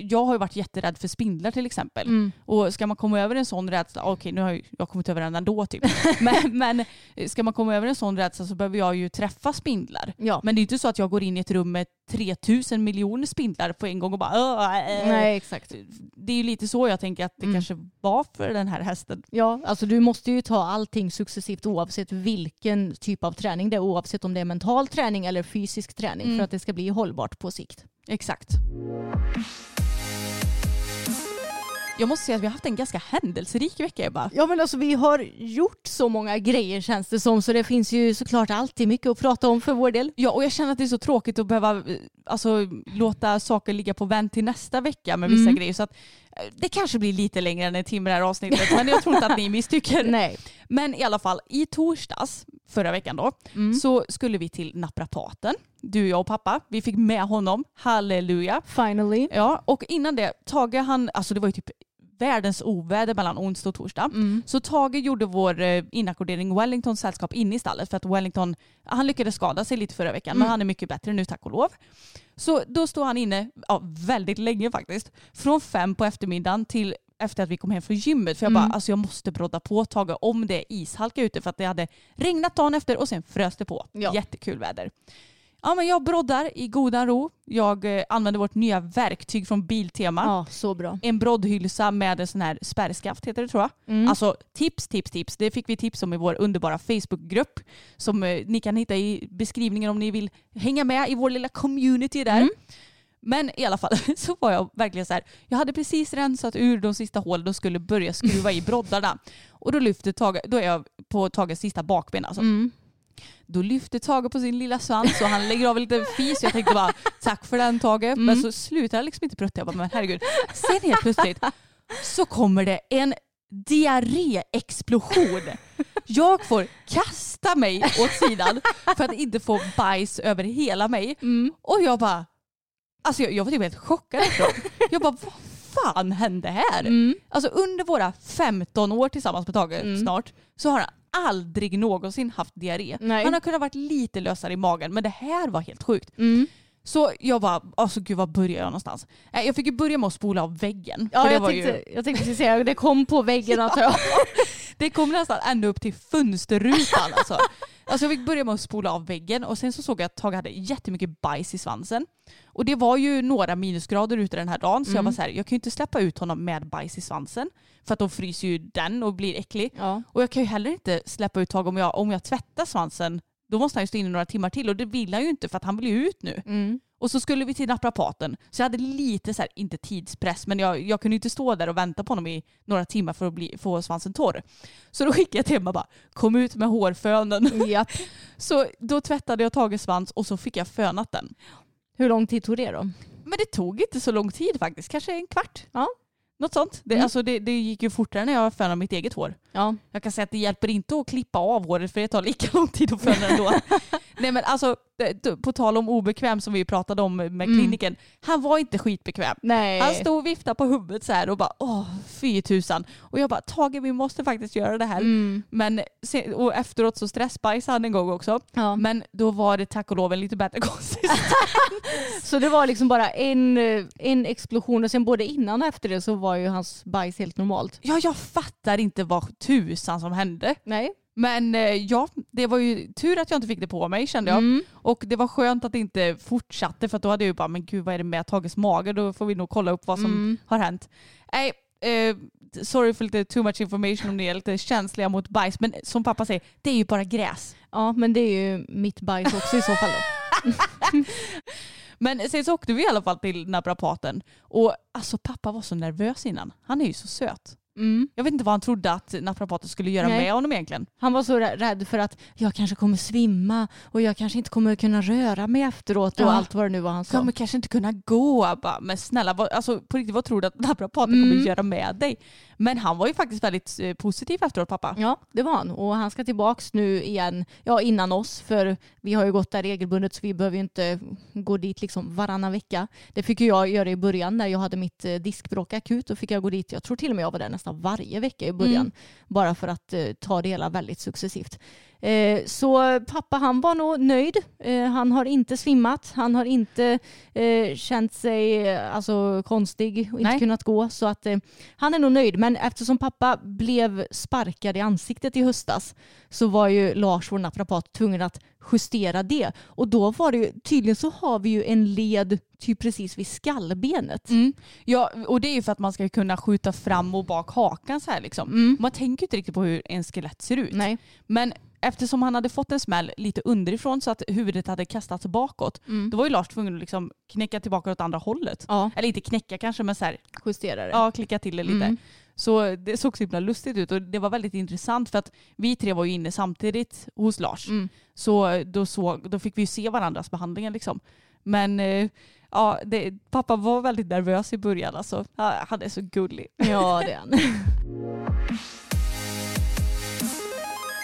C: jag har ju varit jätterädd för spindlar till exempel.
D: Mm.
C: Och ska man komma över en sån rädsla, okej nu har jag, jag kommit över den ändå typ. men, men ska man komma över en sån rädsla så behöver jag ju träffa spindlar.
D: Ja.
C: Men det är inte så att jag går in i ett rum med 3000 miljoner spindlar på en gång och bara "Åh, äh."
D: Nej, exakt.
C: Det är ju lite så jag tänker att det
D: Mm.
C: kanske var för den här hästen.
D: Ja, alltså du måste ju ta allting successivt oavsett vilken typ av träning det är. Oavsett om det är mental träning eller fysisk träning
C: Mm.
D: för att det ska bli hållbart på sikt.
C: Exakt. Jag måste säga att vi har haft en ganska händelserik vecka Ebba.
D: Ja men alltså vi har gjort så många grejer känns det som så det finns ju såklart alltid mycket att prata om för vår del.
C: Ja, och jag känner att det är så tråkigt att behöva eh, alltså, låta saker ligga på vänt till nästa vecka med vissa
D: Mm.
C: grejer. Så att, det kanske blir lite längre än en timme det här avsnittet, men jag tror inte att ni misstycker.
D: Nej.
C: Men i alla fall, i torsdags, förra veckan då,
D: Mm.
C: så skulle vi till naprapaten. Du, jag och pappa. Vi fick med honom. Halleluja.
D: Finally.
C: Ja, och innan det, Tage han, alltså det var ju typ världens oväder mellan onsdag och torsdag.
D: Mm.
C: Så Tage gjorde vår eh, inackordering Wellingtons sällskap inne i stallet för att Wellington, han lyckades skada sig lite förra veckan men
D: Mm.
C: han är mycket bättre nu tack och lov. Så då stod han inne, ja, väldigt länge faktiskt, från fem på eftermiddagen till efter att vi kom hem från gymmet. För jag bara,
D: Mm.
C: alltså jag måste brodda på Tage om det är ishalka ute för att det hade regnat dagen efter och sen frös det på.
D: Ja.
C: Jättekul väder. Ja, men jag broddar i godan ro. Jag eh, använder vårt nya verktyg från Biltema.
D: Ja, så bra.
C: En broddhylsa med en sån här spärrskaft heter det tror jag.
D: Mm.
C: Alltså tips, tips, tips. Det fick vi tips om i vår underbara Facebookgrupp som eh, ni kan hitta i beskrivningen om ni vill hänga med i vår lilla community där.
D: Mm.
C: Men i alla fall så var jag verkligen så här. Jag hade precis rensat ur de sista hålen och skulle börja skruva i broddarna. Och då lyfter Tage, då är jag på Tages sista bakben alltså.
D: Mm.
C: Då lyfter Tage på sin lilla svans och han lägger av en liten fis. Jag tänkte bara tack för den Tage.
D: Mm.
C: Men så slutar jag liksom inte prutta. Jag bara men herregud. Sen helt plötsligt så kommer det en diarréexplosion. Jag får kasta mig åt sidan för att inte få bajs över hela mig.
D: Mm.
C: Och jag bara, alltså jag, jag var typ helt chockad efteråt. Jag bara vad fan hände här?
D: Mm.
C: Alltså under våra 15 år tillsammans med Tage
D: Mm.
C: snart så har han aldrig någonsin haft diarré.
D: Nej.
C: Han har kunnat varit lite lösare i magen men det här var helt sjukt.
D: Mm.
C: Så jag bara, alltså gud var börjar jag någonstans? Nej, Jag fick ju börja med att spola av väggen.
D: Ja,
C: det,
D: jag tänkte,
C: ju,
D: jag tänkte säga det kom på väggen antar jag.
C: det kom nästan ända upp till fönsterrutan. Alltså. alltså jag fick börja med att spola av väggen och sen så såg jag att Tage hade jättemycket bajs i svansen. Och det var ju några minusgrader ute den här dagen så jag
D: Mm.
C: var så här, jag kan ju inte släppa ut honom med bajs i svansen. För att då fryser ju den och blir äcklig.
D: Ja.
C: Och jag kan ju heller inte släppa ut Tage om jag, om jag tvättar svansen. Då måste han ju stå inne några timmar till och det vill han ju inte för att han vill ju ut nu.
D: Mm.
C: Och så skulle vi till naprapaten. Så jag hade lite så här, inte tidspress, men jag, jag kunde inte stå där och vänta på honom i några timmar för att bli, få svansen torr. Så då skickade jag till hemma bara, kom ut med hårfönen.
D: Japp.
C: Så då tvättade jag Tages svans och så fick jag fönat den.
D: Hur lång tid tog det då?
C: Men det tog inte så lång tid faktiskt, kanske en kvart.
D: Ja.
C: Något sånt. Det,
D: Mm.
C: alltså det, det gick ju fortare när jag fönade mitt eget hår.
D: Ja.
C: Jag kan säga att det hjälper inte att klippa av håret för det tar lika lång tid att föna ändå. Nej men alltså, på tal om obekväm som vi pratade om med
D: Mm.
C: kliniken. Han var inte skitbekväm.
D: Nej.
C: Han stod och viftade på huvudet så här och bara åh fy tusan. Och jag bara Tage vi måste faktiskt göra det här.
D: Mm.
C: Men och efteråt så stressbajsade han en gång också.
D: Ja.
C: Men då var det tack och lov en lite bättre konsistens.
D: Så det var liksom bara en, en explosion och sen både innan och efter det så var ju hans bajs helt normalt.
C: ja jag fattar inte vad tusan som hände.
D: Nej.
C: Men eh, ja, det var ju tur att jag inte fick det på mig kände jag.
D: Mm.
C: Och det var skönt att det inte fortsatte för då hade jag ju bara, men gud vad är det med Tages mage? Då får vi nog kolla upp vad som
D: Mm.
C: har hänt. Nej, eh, sorry för lite too much information om ni är lite känsliga mot bajs. Men som pappa säger, det är ju bara gräs.
D: Ja men det är ju mitt bajs också i så fall.
C: Men sen så åkte vi i alla fall till naprapaten. Och alltså pappa var så nervös innan. Han är ju så söt.
D: Mm.
C: Jag vet inte vad han trodde att naprapaten skulle göra
D: Nej.
C: med honom egentligen.
D: Han var så rä- rädd för att jag kanske kommer svimma och jag kanske inte kommer kunna röra mig efteråt och
C: Ja.
D: allt vad det nu var han sa.
C: kommer kanske inte kunna gå. Jag Bara, men snälla, vad, alltså, på riktigt vad tror du att naprapaten
D: Mm.
C: kommer göra med dig? Men han var ju faktiskt väldigt eh, positiv efteråt pappa.
D: Ja, det var han. Och han ska tillbaks nu igen, ja innan oss, för vi har ju gått där regelbundet så vi behöver ju inte gå dit liksom varannan vecka. Det fick ju jag göra i början när jag hade mitt eh, diskbråck akut. Då fick jag gå dit, jag tror till och med jag var där nästan varje vecka i början.
C: Mm.
D: Bara för att eh, ta det hela väldigt successivt. Eh, så pappa han var nog nöjd. Eh, han har inte svimmat. Han har inte eh, känt sig alltså, konstig och inte
C: Nej.
D: kunnat gå. Så att han är nog nöjd. Men eftersom pappa blev sparkad i ansiktet i höstas så var ju Lars, vår naprapat, tvungen att justera det. Och då var det ju, tydligen så har vi ju en led typ precis vid skallbenet.
C: Mm. Ja, och det är ju för att man ska kunna skjuta fram och bak hakan så här liksom.
D: Mm.
C: Man tänker ju inte riktigt på hur en skelett ser ut.
D: Nej.
C: Men eftersom han hade fått en smäll lite underifrån så att huvudet hade kastats bakåt,
D: Mm.
C: då var ju Lars tvungen att liksom knäcka tillbaka åt andra hållet.
D: Ja,
C: Eller inte knäcka kanske, men så här,
D: justera det.
C: ja, klicka till det lite.
D: Mm.
C: Så det såg så himla lustigt ut och det var väldigt intressant för att vi tre var ju inne samtidigt hos Lars.
D: Mm.
C: Så då, såg, då fick vi ju se varandras behandlingar liksom. Men eh, ja, det, pappa var väldigt nervös i början alltså. Han är så gullig.
D: Ja, det är han.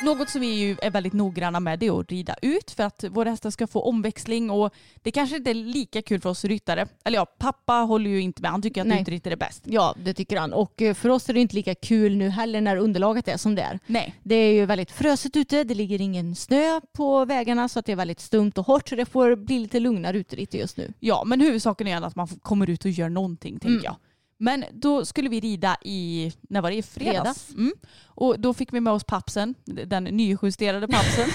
C: Något som vi ju är väldigt noggranna med det är att rida ut för att våra hästar ska få omväxling och det kanske inte är lika kul för oss ryttare. Eller ja, pappa håller ju inte med. Han tycker att
D: Nej.
C: utritt är bäst.
D: Ja, det tycker han. Och eh, för oss är det inte lika kul nu heller när underlaget är som det är.
C: Nej.
D: Det är ju väldigt frösigt ute, det ligger ingen snö på vägarna så att det är väldigt stumt och hårt så det får bli lite lugnare uteritt just nu.
C: Ja, men huvudsaken är att man kommer ut och gör någonting tänker
D: Mm.
C: jag. Men då skulle vi rida i, när var det? I fredags.
D: Fredags.
C: Mm. Och då fick vi med oss papsen, den nyjusterade papsen.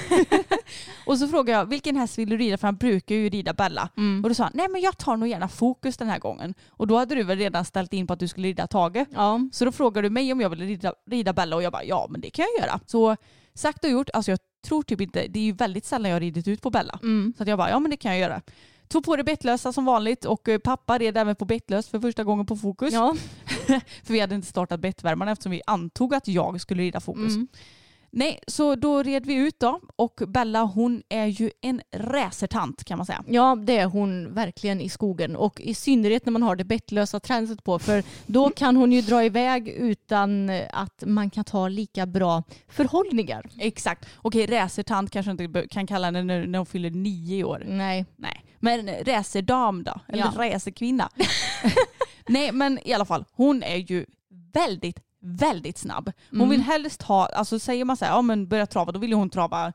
C: och så frågade jag, vilken häst vill du rida? För han brukar ju rida Bella.
D: Mm.
C: Och då sa han, nej men jag tar nog gärna fokus den här gången. Och då hade du väl redan ställt in på att du skulle rida Tage.
D: Ja.
C: Så då frågade du mig om jag ville rida, rida Bella och jag bara, ja men det kan jag göra. Så sagt och gjort, alltså jag tror typ inte, det är ju väldigt sällan jag har ridit ut på Bella.
D: Mm.
C: Så att jag bara, ja men det kan jag göra. Tog på det bettlösa som vanligt och eh, pappa red även på bettlöst för första gången på fokus.
D: Ja.
C: För vi hade inte startat bettvärmarna eftersom vi antog att jag skulle rida fokus.
D: Mm.
C: Nej, så då red vi ut då och Bella hon är ju en racertant kan man säga.
D: Ja, det är hon verkligen i skogen och i synnerhet när man har det bettlösa tränset på för då kan hon ju dra iväg utan att man kan ta lika bra förhållningar.
C: Exakt. Okej, racertant kanske inte kan kalla henne när, när hon fyller nio år.
D: Nej.
C: Nej. Men racerdam då? Eller
D: Ja.
C: racerkvinna? Nej men i alla fall, hon är ju väldigt, väldigt snabb. Hon
D: Mm.
C: vill helst ha, alltså säger man så här, ja men börja trava, då vill hon trava,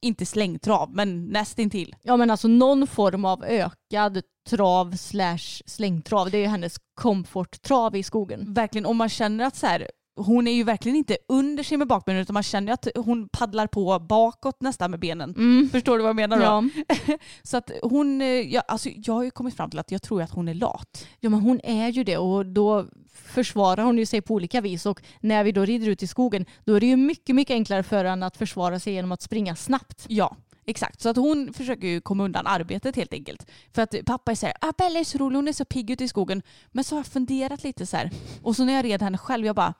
C: inte slängtrav, men nästintill.
D: Ja men alltså någon form av ökad trav slash slängtrav. Det är ju hennes komforttrav i skogen.
C: Verkligen, om man känner att så här, hon är ju verkligen inte under sig med bakbenen utan man känner att hon paddlar på bakåt nästan med benen. Förstår du vad jag menar då?
D: Mm. Ja.
C: Så att hon, eh, ja, alltså jag har ju kommit fram till att jag tror att hon är lat.
D: ja men hon är ju det och då försvarar hon ju sig på olika vis och när vi då rider ut i skogen då är det ju mycket, mycket enklare för henne att försvara sig genom att springa snabbt.
C: Ja, exakt. Så att hon försöker ju komma undan arbetet helt enkelt. För att pappa säger ah, Bella är så rolig, hon är så pigg ute i skogen. Men så har jag funderat lite så här. Och så när jag red henne själv, jag bara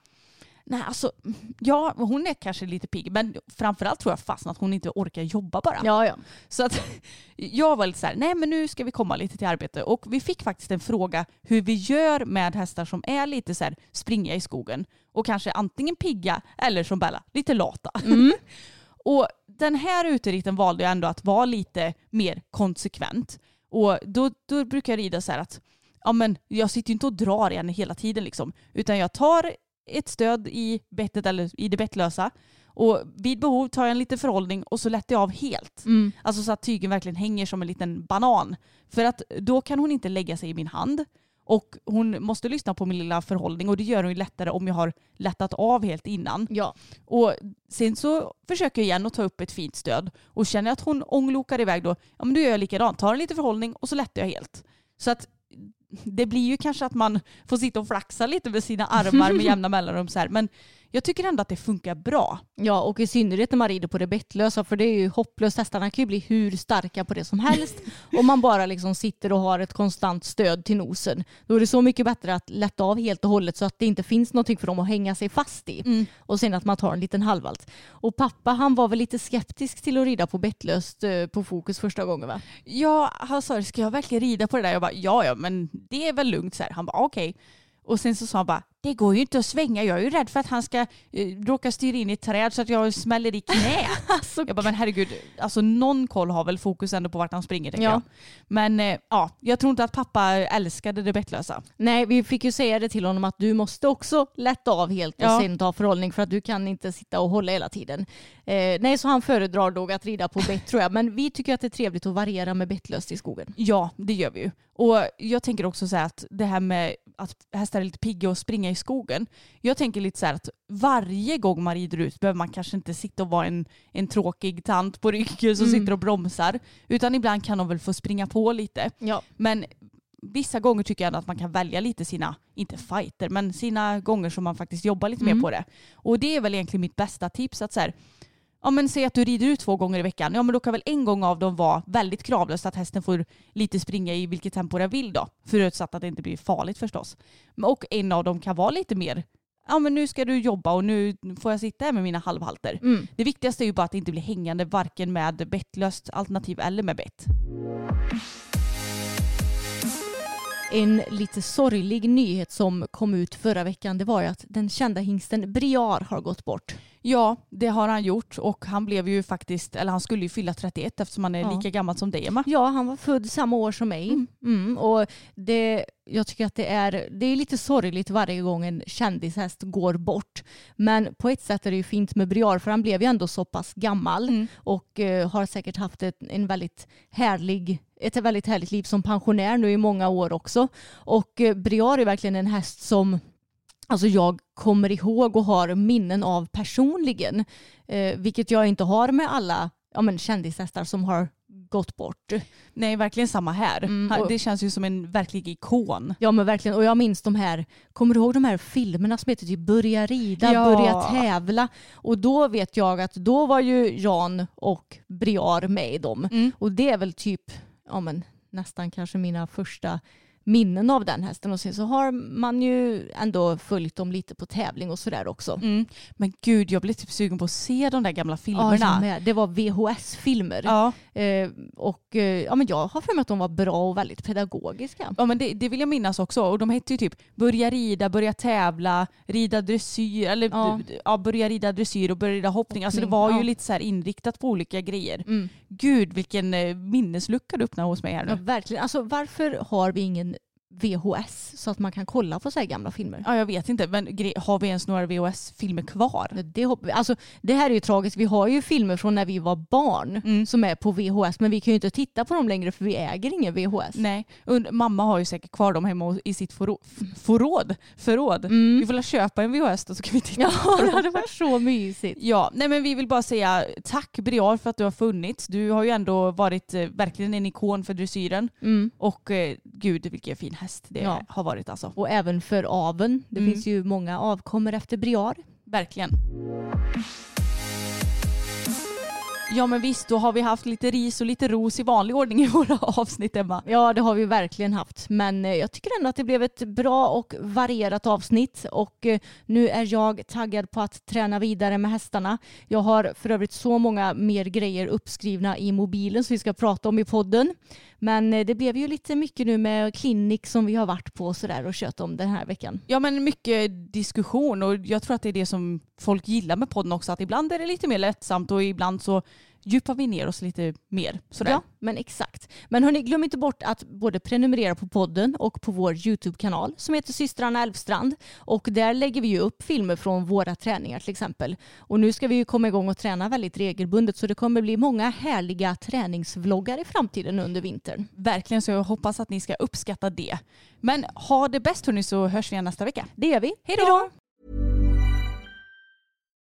C: Nej, alltså ja, hon är kanske lite pigg, men framförallt tror jag fast att hon inte orkar jobba bara.
D: Ja, ja.
C: Så att jag var lite så här, nej men nu ska vi komma lite till arbete. Och vi fick faktiskt en fråga hur vi gör med hästar som är lite så här springa i skogen. Och kanske antingen pigga eller som Bella, lite lata. och den här uteritten valde jag ändå att vara lite mer konsekvent. Och då, då brukar jag rida så här att ja, men jag sitter ju inte och drar i henne hela tiden liksom. Utan jag tar ett stöd i bettet eller i det bettlösa. Och vid behov tar jag en liten förhållning och så lättar jag av helt.
D: Mm.
C: Alltså så att tygen verkligen hänger som en liten banan. För att då kan hon inte lägga sig i min hand. Och hon måste lyssna på min lilla förhållning och det gör hon ju lättare om jag har lättat av helt innan.
D: Ja.
C: Och sen så försöker jag igen att ta upp ett fint stöd. Och känner jag att hon ånglokar iväg då, ja men då gör jag likadant. Tar en liten förhållning och så lättar jag helt. Så att det blir ju kanske att man får sitta och flaxa lite med sina armar med jämna mellanrum så här. Men jag tycker ändå att det funkar bra.
D: Ja, och i synnerhet när man rider på det bettlösa för det är ju hopplöst. Hästarna kan ju bli hur starka på det som helst. Om man bara liksom sitter och har ett konstant stöd till nosen. Då är det så mycket bättre att lätta av helt och hållet så att det inte finns någonting för dem att hänga sig fast i. Och sen att man tar en liten halvvalt. Och pappa han var väl lite skeptisk till att rida på bettlöst eh, på fokus första gången va?
C: Ja, han sa ska jag verkligen rida på det där? Jag bara ja, ja, men det är väl lugnt så här. Han bara okej. Och sen så sa han bara det går ju inte att svänga. Jag är ju rädd för att han ska eh, råka styra in i ett träd så att jag smäller i knä. jag bara men herregud, alltså någon koll har väl fokus ändå på vart han springer tänker
D: Ja.
C: jag. Men eh, ja, jag tror inte att pappa älskade det bettlösa.
D: Nej, vi fick ju säga det till honom att du måste också lätta av helt och
C: Ja.
D: sen ta förhållning för att du kan inte sitta och hålla hela tiden. Eh, nej, så han föredrar nog att rida på bett tror jag. Men vi tycker att det är trevligt att variera med bettlöst i skogen.
C: Ja, det gör vi ju. Och jag tänker också så här att det här med att hästar är lite pigga och springa i skogen. Jag tänker lite så här att varje gång man rider ut behöver man kanske inte sitta och vara en, en tråkig tant på ryggen som
D: Mm.
C: sitter och bromsar. Utan ibland kan de väl få springa på lite.
D: Ja.
C: Men vissa gånger tycker jag ändå att man kan välja lite sina, inte fighter, men sina gånger som man faktiskt jobbar lite
D: Mm.
C: mer på det. Och det är väl egentligen mitt bästa tips att så här, ja men säg att du rider ut två gånger i veckan, ja men då kan väl en gång av dem vara väldigt kravlöst att hästen får lite springa i vilket tempo den vill då. Förutsatt att det inte blir farligt förstås. Och en av dem kan vara lite mer, ja men nu ska du jobba och nu får jag sitta här med mina halvhalter.
D: Mm.
C: Det viktigaste är ju bara att det inte blir hängande varken med bettlöst alternativ eller med bett.
D: En lite sorglig nyhet som kom ut förra veckan det var ju att den kända hingsten Briar har gått bort.
C: Ja, det har han gjort och han blev ju faktiskt, eller han skulle ju fylla 31 eftersom han är
D: Ja.
C: lika gammal som dig Emma.
D: Ja, han var född samma år som mig. Mm. och det, jag tycker att det är, det är lite sorgligt varje gång en kändishäst går bort. Men på ett sätt är det ju fint med Briar för han blev ju ändå så pass gammal
C: Mm.
D: och eh, har säkert haft ett, en väldigt härlig ett väldigt härligt liv som pensionär nu i många år också. Och eh, Briar är verkligen en häst som alltså jag kommer ihåg och har minnen av personligen. Eh, vilket jag inte har med alla ja, men, kändishästar som har gått bort.
C: Nej, verkligen samma här.
D: Mm, och-
C: Det känns ju som en verklig ikon.
D: Ja men verkligen och jag minns de här, kommer du ihåg de här filmerna som heter typ Börja rida,
C: Ja.
D: Börja tävla och då vet jag att då var ju Jan och Briar med i dem
C: Mm.
D: och det är väl typ, ja men nästan kanske mina första minnen av den hästen och sen så har man ju ändå följt dem lite på tävling och sådär också.
C: Mm. Men gud, jag blev typ sugen på att se de där gamla
D: Ja,
C: filmerna.
D: med. det var VHS-filmer.
C: Ja,
D: Eh, och eh, ja, men jag har för mig att de var bra och väldigt pedagogiska.
C: ja men det, det vill jag minnas också. Och de hette ju typ Börja rida, Börja tävla, Rida dressyr, eller
D: Ja.
C: ja. Börja rida dressyr och Börja rida hoppning. Alltså det
D: Hoppning,
C: var ju
D: ja.
C: lite så här inriktat på olika grejer.
D: Mm.
C: Gud vilken eh, minneslucka du öppnar hos mig här
D: Ja,
C: nu.
D: verkligen. Alltså, varför har vi ingen VHS så att man kan kolla på så här gamla filmer?
C: Ja, jag vet inte, men har vi ens några VHS-filmer kvar?
D: Det, alltså, det här är ju tragiskt. Vi har ju filmer från när vi var barn
C: Mm.
D: som är på VHS men vi kan ju inte titta på dem längre för vi äger ingen VHS.
C: Nej, und- mamma har ju säkert kvar dem hemma i sitt förråd. förråd. förråd.
D: Mm.
C: Vi får väl köpa en VHS då så kan vi titta
D: Ja,
C: på
D: det
C: dem.
D: hade varit så mysigt.
C: Ja, nej men vi vill bara säga tack Briar för att du har funnits. Du har ju ändå varit eh, verkligen en ikon för dressyren.
D: Mm.
C: Och eh, gud vilken fin häst det
D: Ja.
C: har varit alltså.
D: Och även för aven. Det
C: Mm.
D: finns ju många avkommor efter Briar.
C: Verkligen. Ja men visst, då har vi haft lite ris och lite ros i vanlig ordning i våra avsnitt Emma.
D: Ja, det har vi verkligen haft. Men eh, jag tycker ändå att det blev ett bra och varierat avsnitt och eh, nu är jag taggad på att träna vidare med hästarna. Jag har för övrigt så många mer grejer uppskrivna i mobilen som vi ska prata om i podden. Men eh, det blev ju lite mycket nu med klinik som vi har varit på och sådär och kört om den här veckan.
C: Ja men mycket diskussion och jag tror att det är det som folk gillar med podden också. Att ibland är det lite mer lättsamt och ibland så djupar vi ner oss lite mer. Sådär.
D: Ja, men exakt. Men hörni, glöm inte bort att både prenumerera på podden och på vår YouTube-kanal som heter Systrarna Älvstrand. Och där lägger vi ju upp filmer från våra träningar till exempel. Och nu ska vi ju komma igång och träna väldigt regelbundet så det kommer bli många härliga träningsvloggar i framtiden under vintern.
C: Verkligen så jag hoppas att ni ska uppskatta det. Men ha det bäst hörni så hörs vi igen nästa vecka.
D: Det gör vi.
C: Hej då!